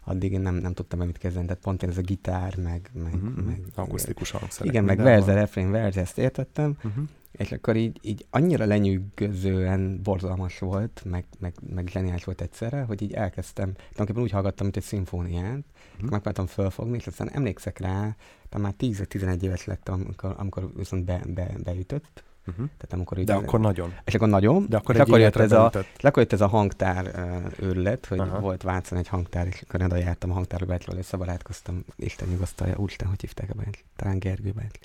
addig én nem, nem tudtam mit kezdeni, tehát pont én ez a gitár, meg, meg, Uh-huh. meg Akusztikus hangszerek. igen, meg verze, refrén, verze, ezt értettem, Uh-huh. és akkor így, így annyira lenyűgözően borzalmas volt, meg, meg, meg zseniális volt egyszerre, hogy így elkezdtem, tulajdonképpen úgy hallgattam, mint egy szimfóniát, Uh-huh. megpróbáltam fölfogni, és aztán emlékszek rá, de már 10-11 éves lettem, amikor, amikor viszont be, be, beütött, Uh-huh. tehát amikor De akkor nagyon. és akkor nagyon, De akkor és akkor jött ez a, és akkor jött ez a hangtár uh, őrület, hogy Aha. Volt Vácon egy hangtár, és akkor oda jártam a hangtárba, összebarátkoztam, Isten nyugasztalja, úristen, hogy hívták a bányt? Talán Gergő bányt.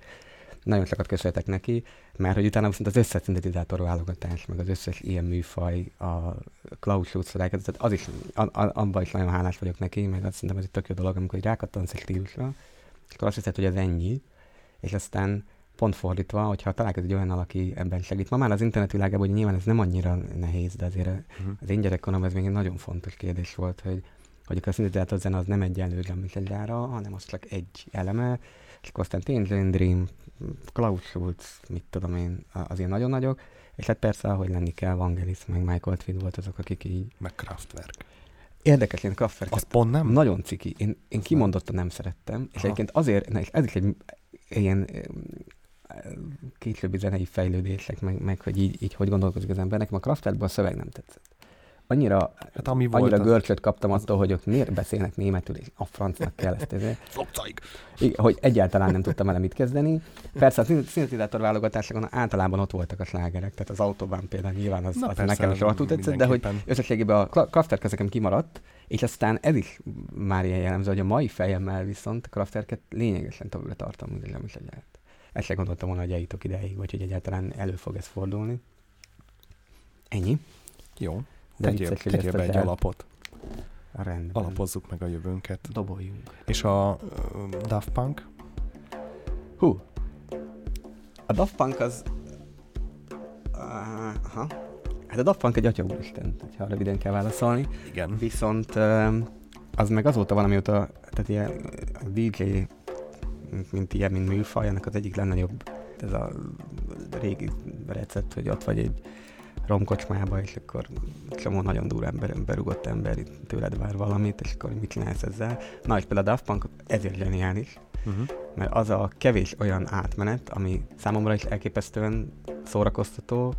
Nagyon sokat köszönhetek neki, mert hogy utána viszont az összes szintetizátor válogatás, meg az összes ilyen műfaj, a Klaus Schulz tehát az is, a, a, abban is nagyon hálás vagyok neki, meg azt szerintem ez egy tök jó dolog, amikor rákattansz egy stílusra, és akkor azt hiszed, hogy ez ennyi, és aztán pont fordítva, hogyha találkozik egy olyan, aki ebben segít. Ma már az internet világában, hogy nyilván ez nem annyira nehéz, de azért Uh-huh. az én gyerekkorom ez még egy nagyon fontos kérdés volt, hogy, hogy a szintetizátor zene az nem egyenlő Jean-Michel hanem az csak egy eleme, és akkor aztán Tangerine Dream, Klaus Schulz, mit tudom én, az ilyen nagyon nagyok, és hát persze, ahogy lenni kell, Vangelis, meg Michael Tweed volt azok, akik így Meg Kraftwerk. érdekes, én Kraftwerket Az pont nem? nagyon ciki. Én, én kimondottan nem szerettem, és Aha. egyébként azért, na, és ez is egy ilyen em, későbbi zenei fejlődések, meg, meg hogy így, így hogy gondolkozik az ember. Nekem a Kraftwerkben a szöveg nem tetszett. Annyira, Hát ami volt annyira görcsöt kaptam attól, hogy ott miért beszélnek németül, és a francnak kell ezt ezért. *laughs* Flopcaig. Igen, hogy egyáltalán nem tudtam vele mit kezdeni. Persze a szintetizátor válogatásokon általában ott voltak a slágerek, tehát az autóban például nyilván az, Na az persze, nekem is rohadtul tetszett, de hogy összességében a Kraftwerk nekem kimaradt, és aztán ez is már ilyen jellemző, hogy a mai fejemmel viszont Kraftwerket lényegesen tovább tartom, mint nem is egyáltalán. Ezt sem gondoltam volna, hogy eljutok ideig, vagy hogy egyáltalán elő fog ez fordulni. Ennyi. Jó. De Tegyél, tegyél be az egy el- alapot. Rendben. Alapozzuk meg a jövőnket. Doboljunk. És a ö, Daft Punk? Hú. A Daft Punk az... Uh, aha. Hát a Daft Punk egy atya úristen, ha röviden kell válaszolni. Igen. Viszont öm, az meg azóta van, amióta, tehát ilyen a DJ, mint ilyen, mint műfaj, ennek az egyik legnagyobb, ez a régi recept, hogy ott vagy egy romkocsmába, és akkor csomó nagyon durva ember, berugott ember tőled vár valamit, és akkor mit csinálsz ezzel. Na, és például a Daft Punk ezért zseniális, Uh-huh. mert az a kevés olyan átmenet, ami számomra is elképesztően szórakoztató,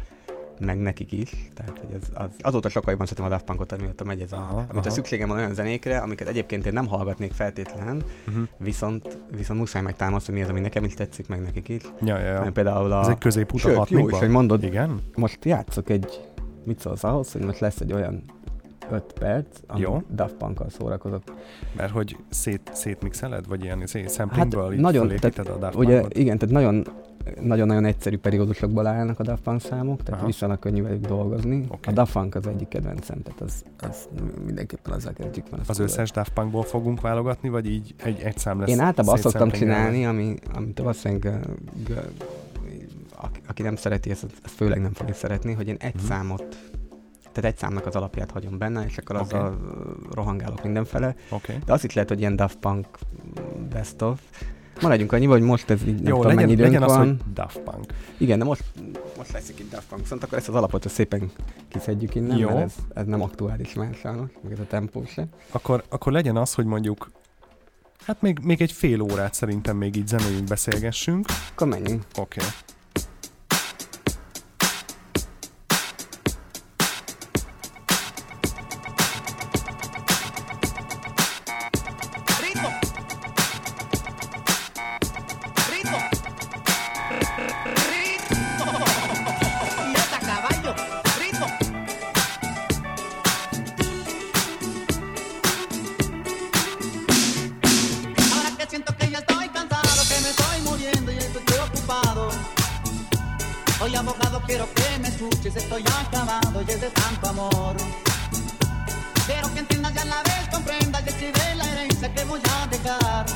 meg nekik is. Tehát, hogy ez, az, azóta sokkal jobban szeretem a Daft Punkot, amióta megy ez a, Aha, amit a aha. szükségem van olyan zenékre, amiket egyébként én nem hallgatnék feltétlen, Uh-huh. viszont, viszont muszáj megtámasztani, mi az, ami nekem is tetszik, meg nekik is. Ja, ja, ja. Például a... Ez egy középút a Sőt, jó is, hogy mondod, Igen? most játszok egy, mit szólsz ahhoz, hogy most lesz egy olyan 5 perc, ami Jó. Daft Punkkal szórakozok. Mert hogy szét, szétmixeled, vagy ilyen szét samplingből Hát nagyon, tehát a Daft Ugye, igen, tehát nagyon nagyon-nagyon egyszerű periódusokból állnak a Daft Punk számok, tehát Aha. viszonylag könnyű velük dolgozni. Oké. A Daft Punk az egyik kedvencem, tehát az, az mindenképpen azzal kezdjük van. Az összes Daft Punkból fogunk válogatni, vagy így egy, egy szám lesz Én általában azt szoktam csinálni, ami, amit valószínűleg aki, nem szereti, ezt, ezt főleg nem fogja szeretni, hogy én egy Mhm. számot, tehát egy számnak az alapját hagyom benne, és akkor Oké. azzal rohangálok mindenfele. Okay. De az itt lehet, hogy ilyen Daft Punk best of. Maradjunk annyi, hogy most ez így nem Jó, tudom, legyen, mennyi legyen az, van. hogy Daft Punk. Igen, de most, most lesz itt Daft Punk, viszont akkor ezt az alapot ezt szépen kiszedjük innen, Jó. mert ez, ez nem aktuális már sajnos, meg ez a tempó se. Akkor, akkor legyen az, hogy mondjuk Hát még, még egy fél órát szerintem még így zenéjünk, beszélgessünk. Akkor menjünk. Oké. Okay. Escuches, estoy acabado y es de tanto amor. Quiero que entiendas ya la vez, comprendas y escribe la herencia que voy a dejar.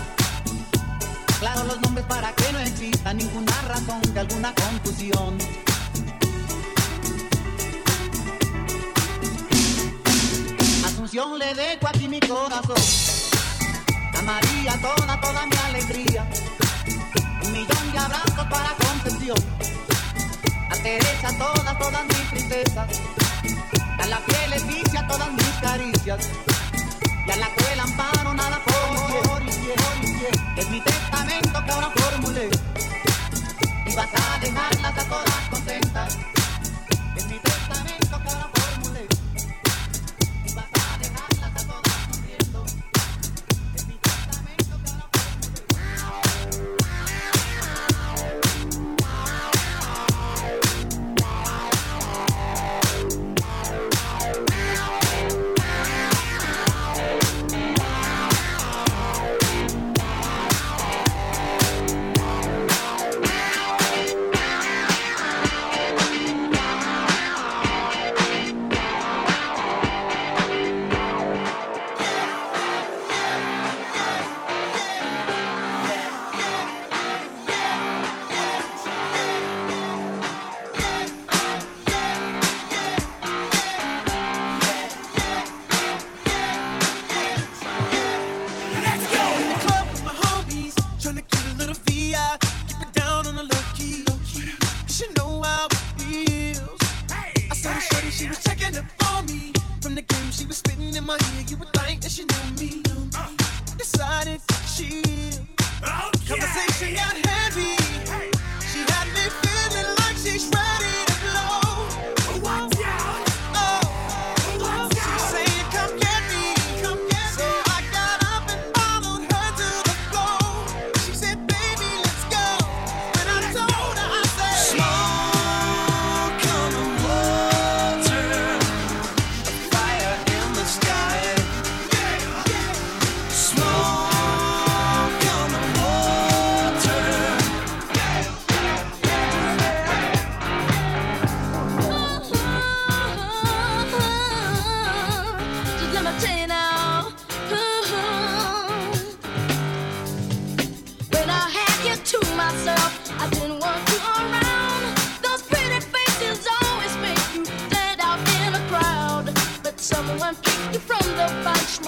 Claro los nombres para que no exista ninguna razón de alguna confusión. Asunción le dejo aquí mi corazón. A María toda, toda mi alegría. Un millón de abrazos para Concepción. A Teresa todas, todas mis tristezas. A la fiel Leticia todas mis caricias. Y a la cruel amparo nada por piel. Es mi testamento que ahora formulé. Y vas a dejarlas a todas contentas.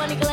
money.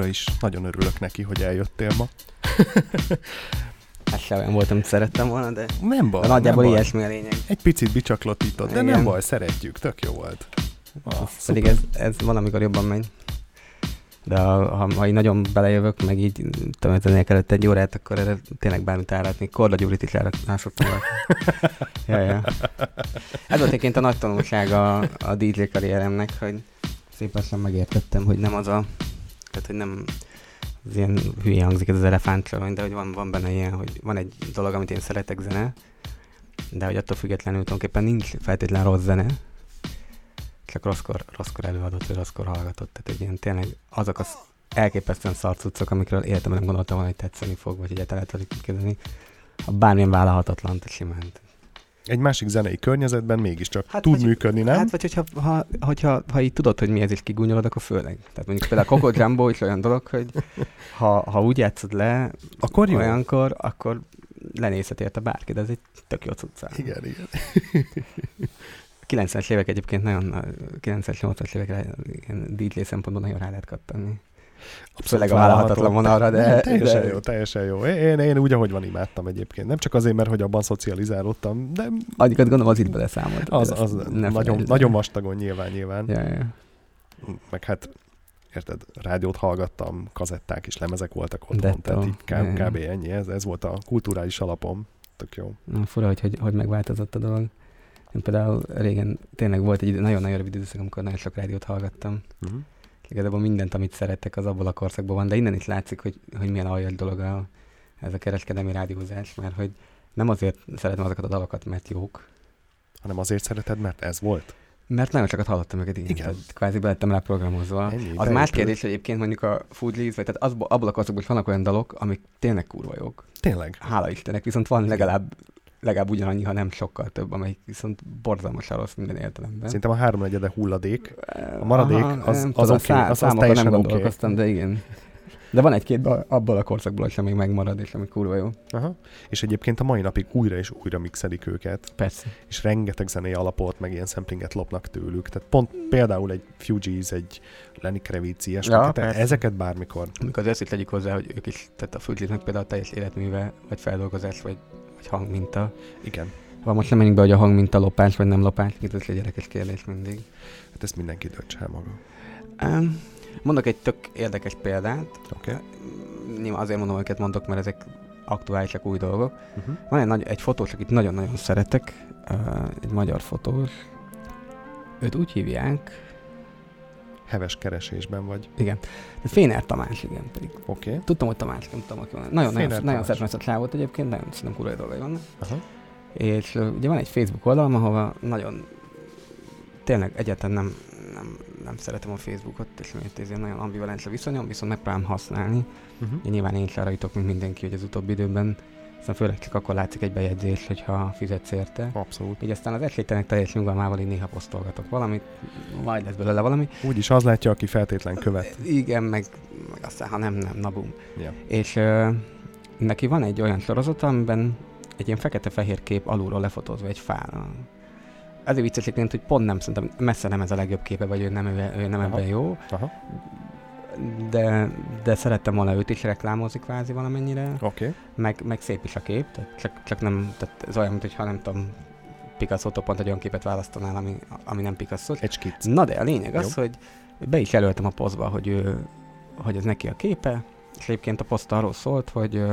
Továbbra is nagyon örülök neki, hogy eljöttél ma. *laughs* Hát se olyan voltam, amit szerettem volna, de, Nem baj, de nagyjából nem ilyesmi a lényeg. Egy picit bicsaklotítod, de nem baj, szeretjük, tök jó volt. Ah, Pedig szuper. ez, ez valamikor jobban megy. De ha, ha, ha így nagyon belejövök, meg így tömötenék előtt egy órát, akkor erre tényleg bármit állátni. Korda Gyurit is volna. *laughs* ja, ja. Ez volt egyébként a nagy tanulsága a DJ karrieremnek, hogy szépen sem megértettem, hogy nem az a... Tehát, hogy nem az ilyen hülye hangzik ez az elefántcsalony, de hogy van, van benne ilyen, hogy van egy dolog, amit én szeretek zene, de hogy attól függetlenül tulajdonképpen nincs feltétlen rossz zene, csak rosszkor, rosszkor előadott, vagy rosszkor hallgatott. Tehát egy ilyen tényleg azok az elképesztően szarcucok, amikről életemben nem gondoltam volna, hogy tetszeni fog, vagy egyáltalán tudok képzelni. Ha bármilyen vállalhatatlan, simán. Egy másik zenei környezetben mégiscsak Hát tud vagy- működni, nem? Hát vagy hogyha ha, hogyha, ha így tudod, hogy mi ez, és kigúnyolod, akkor főleg. Tehát mondjuk például a Coco Jumbo is olyan dolog, hogy ha, ha úgy játszod le, Akkor jó. olyankor, akkor lenézhet érte bárki, de ez egy tök jó cuccál. Igen, igen. 90-es évek egyébként nagyon, a 90-es, 80-as évekre ilyen DJ szempontból nagyon rá lehet kattani. Főleg a vállalhatatlan vonalra, de... Nem, teljesen de, jó, teljesen jó. Én, én úgy, ahogy van, imádtam egyébként. Nem csak azért, mert hogy abban szocializálódtam, de Annyikat gondolom az itt beleszámolt. az, az nagyon, nagyon vastagon nyilván, nyilván. Ja, ja. Meg hát, érted, rádiót hallgattam, kazetták és lemezek voltak otthon, Detto. tehát így kb, kb. ennyi, ez, ez volt a kulturális alapom. Tök jó. Na, fura, hogy, hogy, hogy megváltozott a dolog. Én például régen tényleg volt egy nagyon-nagyon rövid időszak, amikor nagyon sok rádiót hallgattam. Uh-huh. Igazából mindent, amit szerettek, az abból a korszakból van, de innen is látszik, hogy, hogy milyen aljas dolog a, ez a kereskedelmi rádiózás, mert hogy nem azért szeretem azokat a dalokat, mert jók, Hanem azért szereted, mert ez volt. mert nagyon sokat hallottam őket, igen. Igen. Tehát kvázi belettem rá programozva. Ennyi, az más kérdés, egyébként mondjuk a Foodlies, vagy tehát azból, abból a korszakból is vannak olyan dalok, amik tényleg kurva jók. Tényleg. Hála Istennek, viszont van legalább legalább ugyanannyi, ha nem sokkal több, amelyik viszont borzalmasan rossz minden értelemben. Szerintem a háromnegyede hulladék. A maradék az- nem az oké, szá- az- az teljesen nem gondolkoztam, de igen. De van egy-két abból a korszakból, is, ami megmarad, és ami kurva jó. Aha. És egyébként a mai napig újra és újra mixelik őket, Persze. és rengeteg zenei alapot, meg ilyen samplinget lopnak tőlük. Tehát pont például egy Fugees, egy Lenny Kravitz, ilyesmi. Ja, ezeket bármikor. Amikor az ezt tegyük hozzá, hogy ők is, tehát a Fujitnek például teljes életműve, vagy feldolgozás, vagy, vagy hangminta. Igen. Ha most nem menjünk be, hogy a hangminta lopás, vagy nem lopás, itt ez egy gyerekes kérdés mindig. Hát ezt mindenki döntse el maga. Um, mondok egy tök érdekes példát. Oké. Okay. Azért mondom, őket mondok, mert ezek aktuálisak új dolgok. Uh-huh. Van egy, nagy, egy fotós, akit nagyon-nagyon szeretek, uh, egy magyar fotós. Őt úgy hívják, Heves keresésben vagy. igen, de Féner Tamás, igen, pedig Oké. Okay. tudtam, hogy Tamás, nem tudom, hogy van. Nagyon, nagyon, Féner nagyon Tamás. szeretem ezt a egyébként, nagyon szerintem kurva dolgai vannak. Aha. És ugye van egy Facebook oldalam, ahova nagyon tényleg egyáltalán nem, nem, nem szeretem a Facebookot, és miért ez nagyon ambivalens a viszonyom, viszont megpróbálom használni. Uh-huh. Ugye nyilván én is arra jutok, mint mindenki, hogy az utóbbi időben, aztán főleg csak akkor látszik egy bejegyzés, hogyha fizetsz érte. Abszolút. Így aztán az esélytelenek teljes nyugalmával így néha posztolgatok valamit, majd lesz belőle valami. Úgyis az látja, aki feltétlen követ. Igen, meg, meg aztán ha nem, nem, na bum. Ja. És uh, neki van egy olyan sorozata, amiben egy ilyen fekete-fehér kép alulról lefotózva egy fára. Azért vicces hogy pont nem szerintem messze nem ez a legjobb képe, vagy ő nem, ő, ő nem Aha. ebben jó, Aha. De, de szerettem volna őt is reklámozni kvázi valamennyire, Oké. Okay. meg, meg szép is a kép, tehát csak, csak nem, tehát ez olyan, mintha nem tudom, picasso pont egy olyan képet választanál, ami, ami nem picasso Egy skic. Na de a lényeg az, Jó. hogy be is jelöltem a posztba, hogy, ő, hogy ez neki a képe, és egyébként a poszt arról szólt, hogy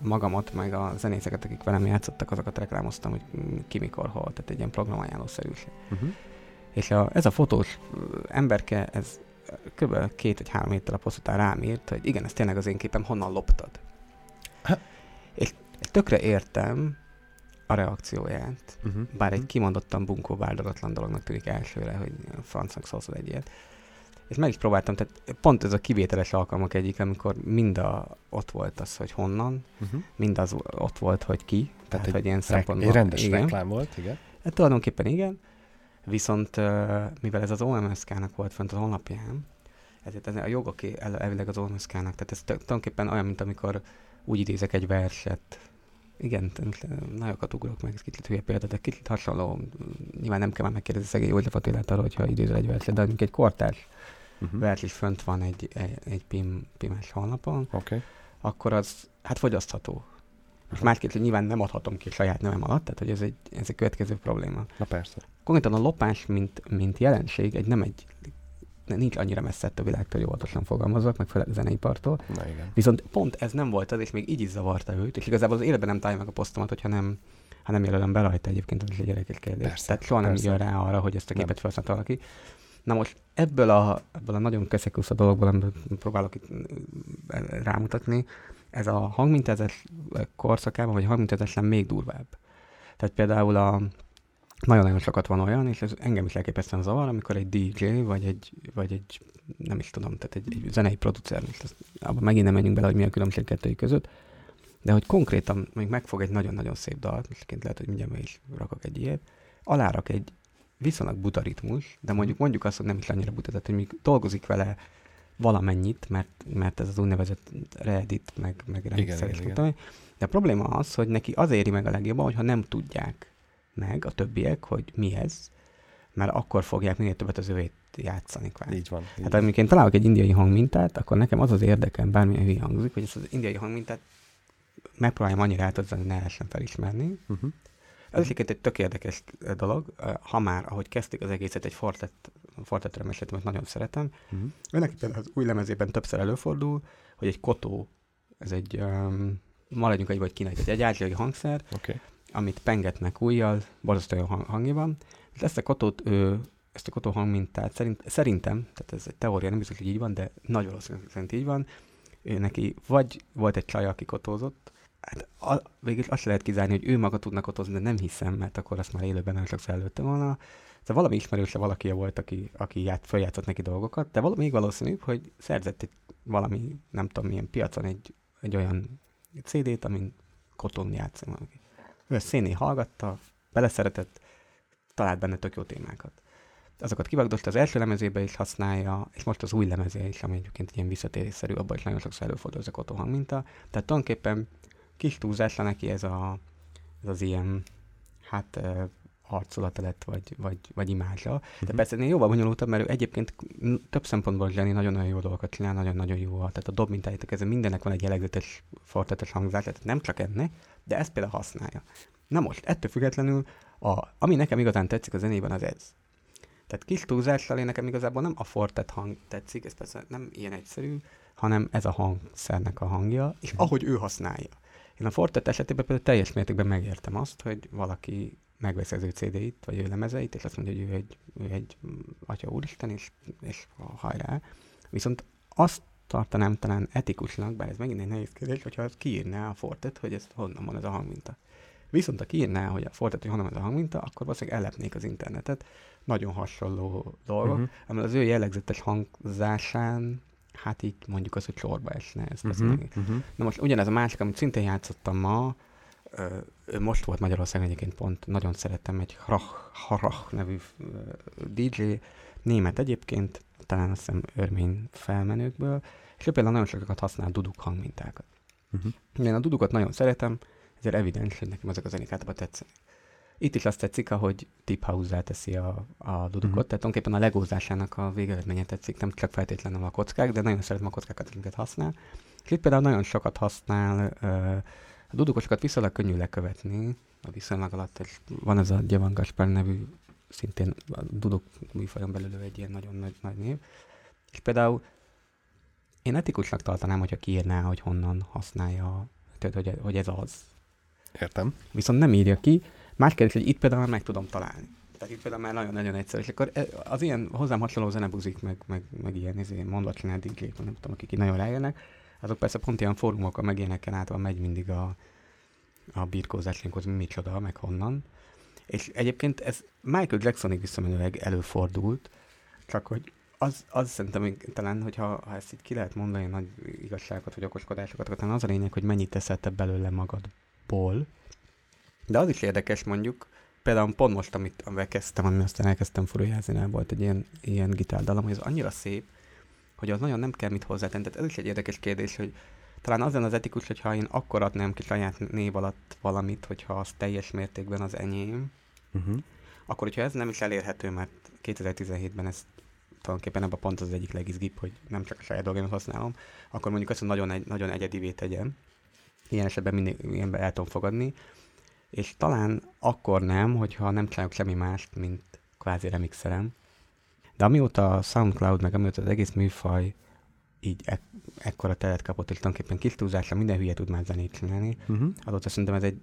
magamat, meg a zenészeket, akik velem játszottak, azokat reklámoztam, hogy ki mikor hol, tehát egy ilyen programajánlószerűség. Uh-huh. És a, ez a fotós emberke, ez kb. két vagy három héttel a poszt után rám írt, hogy igen, ez tényleg az én képem, honnan loptad? Ha. És, és tökre értem a reakcióját, Uh-huh. bár egy kimondottan bunkó váldogatlan dolognak tűnik elsőre, hogy francnak szólsz egy ilyet. És meg is próbáltam, tehát pont ez a kivételes alkalmak egyik, amikor mind a, ott volt az, hogy honnan, Uh-huh. mind az ott volt, hogy ki, tehát, tehát hogy ilyen szempontból. egy rendes igen. reklám volt, igen. Hát tulajdonképpen igen, viszont mivel ez az OMSK-nak volt fönt az honlapján, ezért ez a el, elvileg az OMSK-nak, tehát ez tulajdonképpen olyan, mint amikor úgy idézek egy verset, igen, nagyokat ugrok meg, ez kicsit hülye példa, de kicsit hasonló, nyilván nem kell már megkérdezni szegény József Attilát arról, hogyha idézel egy verset, de egy kortárs Uh-huh. vers is fönt van egy, egy, egy PIM, PIM-es honlapon. Okay. akkor az hát fogyasztható. Most másképp, hogy nyilván nem adhatom ki saját nevem alatt, tehát hogy ez egy, ez egy következő probléma. Na persze. Konkrétan a lopás, mint, mint jelenség, egy nem egy nincs annyira messze a világtól, hogy óvatosan fogalmazok, meg főleg a zeneipartól. Na igen. Viszont pont ez nem volt az, és még így is zavarta őt, és igazából az életben nem találja meg a posztomat, hogyha nem, ha nem jelölöm be rajta egyébként, az egy gyerekes kérdés. Persze, Tehát soha nem persze. jön rá arra, hogy ezt a Nem. képet felszállt valaki. Na most ebből a, ebből a nagyon keszekusz a dologból, amit próbálok itt rámutatni, ez a hangmintázás korszakában, vagy hangmintázásnál még durvább. Tehát például a, nagyon-nagyon sokat van olyan, és ez engem is elképesztően zavar, amikor egy DJ, vagy egy, vagy egy nem is tudom, tehát egy, egy zenei producer, most abban megint nem menjünk bele, hogy mi a különbség kettőjük között, de hogy konkrétan még megfog egy nagyon-nagyon szép dalt, most lehet, hogy mindjárt is rakok egy ilyet, alárak egy viszonylag buta ritmus, de mondjuk mondjuk azt, hogy nem is annyira buta, tehát hogy még dolgozik vele valamennyit, mert, mert ez az úgynevezett Reddit, meg, meg rendszer igen, és igen. tudom, de a probléma az, hogy neki az éri meg a legjobban, hogyha nem tudják meg a többiek, hogy mi ez, mert akkor fogják minél többet az övét játszani kvázi. Így van. Így Hát amikor én találok egy indiai hangmintát, akkor nekem az az érdekem, bármilyen hülye hangzik, hogy ezt az indiai hangmintát megpróbáljam annyira átadni, hogy ne lehessen felismerni. Uh-huh. Ez egyébként egy tök érdekes dolog, ha már, ahogy kezdték az egészet, egy fortett, fortettre meséltem, mert nagyon szeretem. Uh-huh. Önnek például az új lemezében többször előfordul, hogy egy kotó, ez egy, um, maradjunk egy vagy kínai, egy ázsiai hangszer. Okay. amit pengetnek újjal, borzasztó jó hang, hangja van, és ezt a kotót, ő, ezt a kotó hangmintát szerint, szerintem, tehát ez egy teória, nem biztos, hogy így van, de nagy valószínűleg szerint így van, ő neki vagy volt egy csaj, aki kotózott, hát a, végül azt lehet kizárni, hogy ő maga tudna kotózni, de nem hiszem, mert akkor azt már élőben nagyon sokszor előtte volna. Tehát valami ismerőse valaki volt, aki, aki ját, feljátszott neki dolgokat, de valami még valószínűbb, hogy szerzett egy valami, nem tudom milyen piacon egy, egy olyan CD-t, amin kotón játszik valaki. Ő ezt szénné hallgatta, beleszeretett, talált benne tök jó témákat. Azokat kivagdosta az első lemezébe is használja, és most az új lemezé is, ami egyébként ilyen visszatérésszerű, abban is nagyon sokszor előfordul ez a kotó hangminta. Tehát tulajdonképpen kis túlzásra neki ez, a, ez az ilyen, hát arculata lett, vagy, vagy, vagy imázsa. De Mhm. persze ennél jóval bonyolultabb, mert ő egyébként több szempontból zseni, nagyon-nagyon jó dolgokat csinál, nagyon-nagyon jó. Tehát a dob mintájátok ez mindennek van egy jellegzetes, fortetes hangzás, tehát nem csak ennek, de ezt például használja. Na most, ettől függetlenül, a, ami nekem igazán tetszik a zenében, az ez. Tehát kis túlzással én nekem igazából nem a fortet hang tetszik, ez persze nem ilyen egyszerű, hanem ez a hangszernek a hangja, és ahogy ő használja. Én a fortet esetében például teljes mértékben megértem azt, hogy valaki megveszi az ő CD-it, vagy ő lemezeit, és azt mondja, hogy ő egy, ő egy atya úristen, és, és hajrá. Viszont azt tartanám talán etikusnak, bár ez megint egy nehéz kérdés, hogyha az kiírná a fortet, hogy ez honnan van ez a hangminta. Viszont ha kiírná, hogy a fortet, hogy honnan van ez a hangminta, akkor valószínűleg ellepnék az internetet. Nagyon hasonló dolgok, Mhm. uh-huh. ami az ő jellegzetes hangzásán, hát így mondjuk az, hogy sorba esne. Ez uh-huh. Uh-huh. Uh-huh. Na most ugyanez a másik, amit szintén játszottam ma, most volt Magyarországon egyébként pont, nagyon szerettem egy Hrach, Harach nevű ö, DJ, német egyébként, talán azt hiszem örmény felmenőkből, és ő például nagyon sokat használ duduk hangmintákat. Uh-huh. Én a dudukat nagyon szeretem, ezért evidens, hogy nekem ezek a zenék általában tetszenek. Itt is azt tetszik, ahogy Deep House-zá teszi a, a dudukot, uh-huh. tehát tulajdonképpen a legózásának a végeredménye tetszik, nem csak feltétlenül a kockák, de nagyon szeretem a kockákat, amiket használ. És itt például nagyon sokat használ, ö, a dudukosokat viszonylag könnyű lekövetni, a viszonylag alatt, és van ez a Gyevan Gaspar nevű, szintén a Dudok műfajon belül egy ilyen nagyon nagy, nagy név. És például én etikusnak tartanám, hogyha kiírná, hogy honnan használja, tehát hogy, hogy ez az. Értem. Viszont nem írja ki. Más kérdés, hogy itt például meg tudom találni. Tehát itt például már nagyon-nagyon egyszerű. És akkor e- az ilyen hozzám hasonló zenebuzik, meg, meg, meg ilyen izé, mondatlanál dj nem tudom, akik így nagyon rájönnek, azok persze pont ilyen fórumokon, meg ilyeneken van megy mindig a, a birkózás linkhoz, mi micsoda, meg honnan. És egyébként ez Michael Jacksonig visszamenőleg előfordult, csak hogy az, az szerintem még talán, hogyha ha ezt így ki lehet mondani, nagy igazságokat vagy okoskodásokat, akkor talán az a lényeg, hogy mennyit teszel te belőle magadból. De az is érdekes mondjuk, például pont most, amit kezdtem, ami aztán elkezdtem furujázni, volt egy ilyen, ilyen gitárdalam, hogy ez annyira szép, hogy az nagyon nem kell mit hozzátenni. Tehát ez is egy érdekes kérdés, hogy talán az lenne az etikus, hogyha én akkor adnám ki saját név alatt valamit, hogyha az teljes mértékben az enyém, Uh-huh. akkor hogyha ez nem is elérhető, mert 2017-ben ez tulajdonképpen ebben pont az egyik legizgibb, hogy nem csak a saját dolgaimat használom, akkor mondjuk azt, hogy nagyon, egy, nagyon egyedivé tegyem. Ilyen esetben mindig ilyenben el tudom fogadni. És talán akkor nem, hogyha nem csinálok semmi mást, mint kvázi remixerem. De amióta a SoundCloud, meg amióta az egész műfaj így ek- ekkora teret kapott, és tulajdonképpen kis túlzásra minden hülye tud már zenét csinálni, Uh-huh. azóta szerintem ez egy,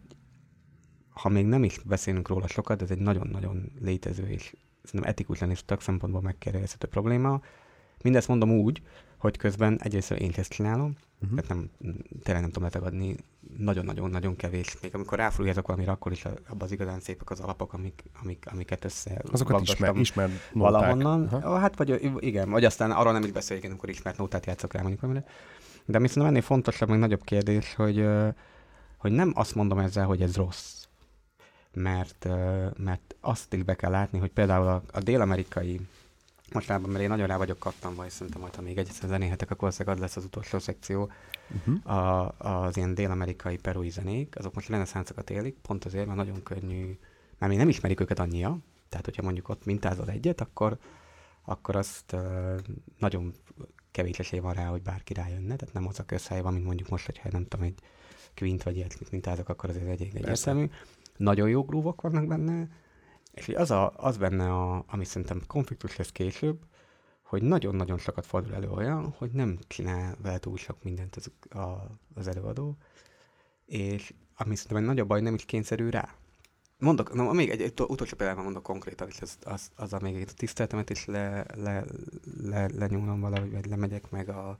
ha még nem is beszélünk róla sokat, ez egy nagyon-nagyon létező és szerintem etikusan és tök szempontból megkérdezhető probléma. Mindezt mondom úgy, hogy közben egyrészt én ezt csinálom, Uh-huh. tehát nem, tényleg nem tudom letagadni, nagyon-nagyon-nagyon kevés. Még amikor ráfújjátok valamire, akkor is abban az igazán szépek az alapok, amik, amik, amiket össze Azokat ismer, ismer nóták. valahonnan. Aha. Hát vagy igen, vagy aztán arról nem is beszéljük, amikor ismert nótát játszok rá mondjuk valamire. De ami szerintem ennél fontosabb, meg nagyobb kérdés, hogy, hogy nem azt mondom ezzel, hogy ez rossz. Mert, mert azt is be kell látni, hogy például a, a dél-amerikai mostában, mert én nagyon rá vagyok kattanva, és szerintem majd, ha még egyszer zenéhetek, akkor valószínűleg az lesz az utolsó szekció. Uh-huh. A, az ilyen dél-amerikai perui zenék, azok most reneszánszokat élik, pont azért, mert nagyon könnyű, mert még nem ismerik őket annyira, tehát hogyha mondjuk ott mintázol egyet, akkor, akkor azt uh, nagyon kevés esély van rá, hogy bárki rájönne, tehát nem az a közhely van, mint mondjuk most, hogyha nem tudom, egy Quint vagy ilyesmit mintázok, akkor azért egy egyértelmű. Nagyon jó grúvok vannak benne, és az, a, az benne, a, ami szerintem konfliktus lesz később, hogy nagyon-nagyon sokat fordul elő olyan, hogy nem csinál vele túl sok mindent az, a, az előadó, és ami szerintem egy nagyobb baj, nem is kényszerű rá. Mondok, no, még egy, egy utolsó példában mondok konkrétan, és az, az, az a még egy tiszteletemet is le, le, le, lenyúlom valahogy, vagy lemegyek, meg, a,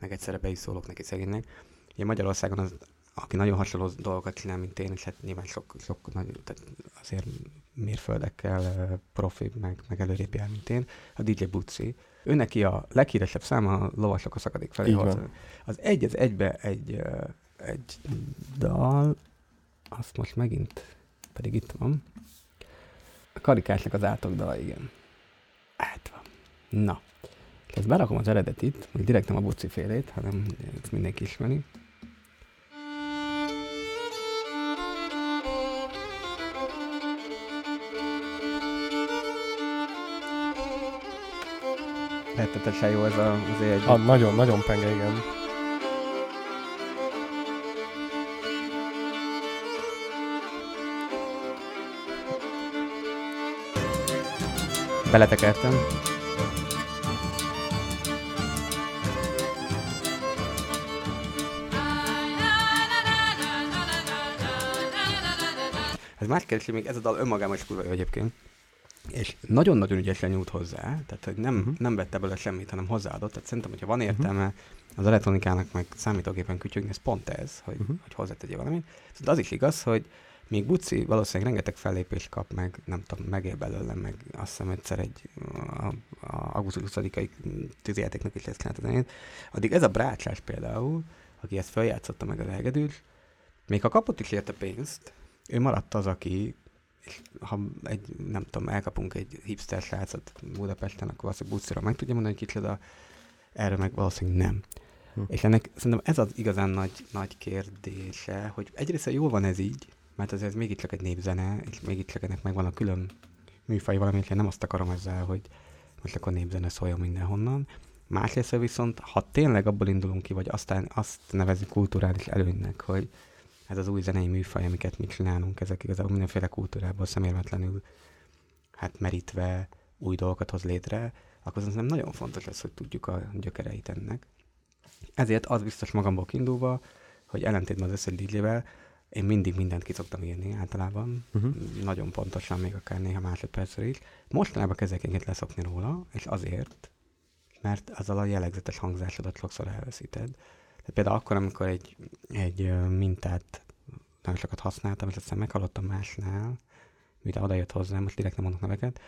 meg egyszerre be is szólok neki szegénynek. Ugye Magyarországon az, aki nagyon hasonló dolgokat csinál, mint én, és hát nyilván sok, sok nagy, tehát azért mérföldekkel profi, meg, meg előrébb jár, mint én, a DJ Bucci. Ő neki a leghíresebb száma a lovasok a szakadék felé. Az egy az egybe egy, egy dal, azt most megint, pedig itt van. A karikásnak az átokdala, igen. Hát van. Na. Ezt berakom az eredetit, hogy direkt nem a buci félét, hanem mindenki ismeri. Rettetesen jó ez a, azért egy... Ah, nagyon, nagyon penge, igen. Beletekertem. Ez más kérdés, még ez a dal önmagában is kurva jó egyébként. És nagyon-nagyon ügyesen nyújt hozzá, tehát hogy nem, Mhm. uh-huh. nem vette belőle semmit, hanem hozzáadott. Tehát szerintem, hogyha van értelme uh-huh. az elektronikának meg számítógépen kütyögni, ez pont ez, hogy, Mhm. uh-huh. hogy hozzátegyél valamit. Viszont az is igaz, hogy még Buci valószínűleg rengeteg fellépést kap, meg nem tudom, megél belőle, meg azt hiszem egyszer egy a, a augusztus 20-ai tűzijátéknak is lesz a zenét. Addig ez a brácsás például, aki ezt feljátszotta meg az elgedűs, még ha kapott is érte pénzt, ő maradt az, aki ha egy, nem tudom, elkapunk egy hipster srácot Budapesten, akkor valószínűleg buszra meg tudja mondani, hogy kicsoda, erre meg valószínűleg nem. Hm. És ennek szerintem ez az igazán nagy, nagy kérdése, hogy egyrészt jól van ez így, mert ez, ez mégiscsak egy népzene, és mégiscsak ennek megvan a külön műfaj én nem azt akarom ezzel, hogy most akkor népzene szóljon mindenhonnan. Másrészt viszont, ha tényleg abból indulunk ki, vagy aztán azt nevezzük kulturális előnynek, hogy ez az új zenei műfaj, amiket mi csinálunk, ezek igazából mindenféle kultúrából szemérmetlenül hát merítve új dolgokat hoz létre, akkor szerintem nagyon fontos lesz, hogy tudjuk a gyökereit ennek. Ezért az biztos magamból kiindulva, hogy ellentétben az összes DJ-vel, én mindig mindent ki szoktam írni általában, uh-huh. nagyon pontosan, még akár néha másodpercre is. Mostanában kezdek egyet leszokni róla, és azért, mert azzal a jellegzetes hangzásodat sokszor elveszíted. Tehát például akkor, amikor egy, egy mintát nagyon sokat használtam, és aztán meghallottam másnál, miután oda jött hozzám, most direkt nem mondok neveket,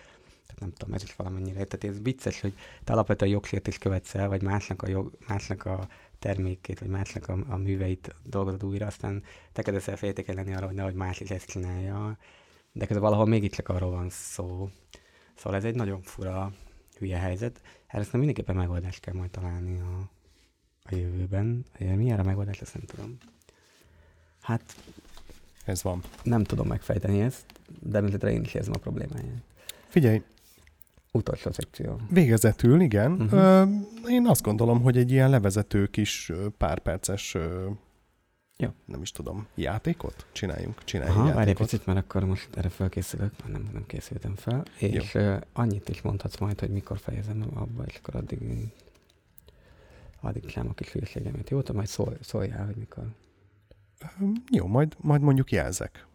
tehát nem tudom, ez is valamennyire. Tehát ez vicces, hogy te alapvetően jogsértést követsz el, vagy másnak a, jog, másnak a termékét, vagy másnak a, a műveit dolgozod újra, aztán te kezdesz el féltékelni arra, hogy nehogy más is ezt csinálja, de közben valahol mégiscsak arról van szó. Szóval ez egy nagyon fura, hülye helyzet. Erre aztán mindenképpen megoldást kell majd találni a, a jövőben. Mi erre a megoldás, ezt nem tudom. Hát Ez van. nem tudom megfejteni ezt, de mindetre én is érzem a problémáját. Figyelj, Utolsó szekció. végezetül, igen. Uh-huh. Ö, én azt gondolom, hogy egy ilyen levezető kis pár perces, Jó. nem is tudom, játékot csináljunk. Csináljunk Aha, várj egy játékot. picit, mert akkor most erre felkészülök, mert nem, nem készültem fel. És uh, annyit is mondhatsz majd, hogy mikor fejezem abba, és akkor addig a kis hülyeségemet. Jó, te majd szól, szóljál, hogy mikor. Jó, majd, majd mondjuk jelzek.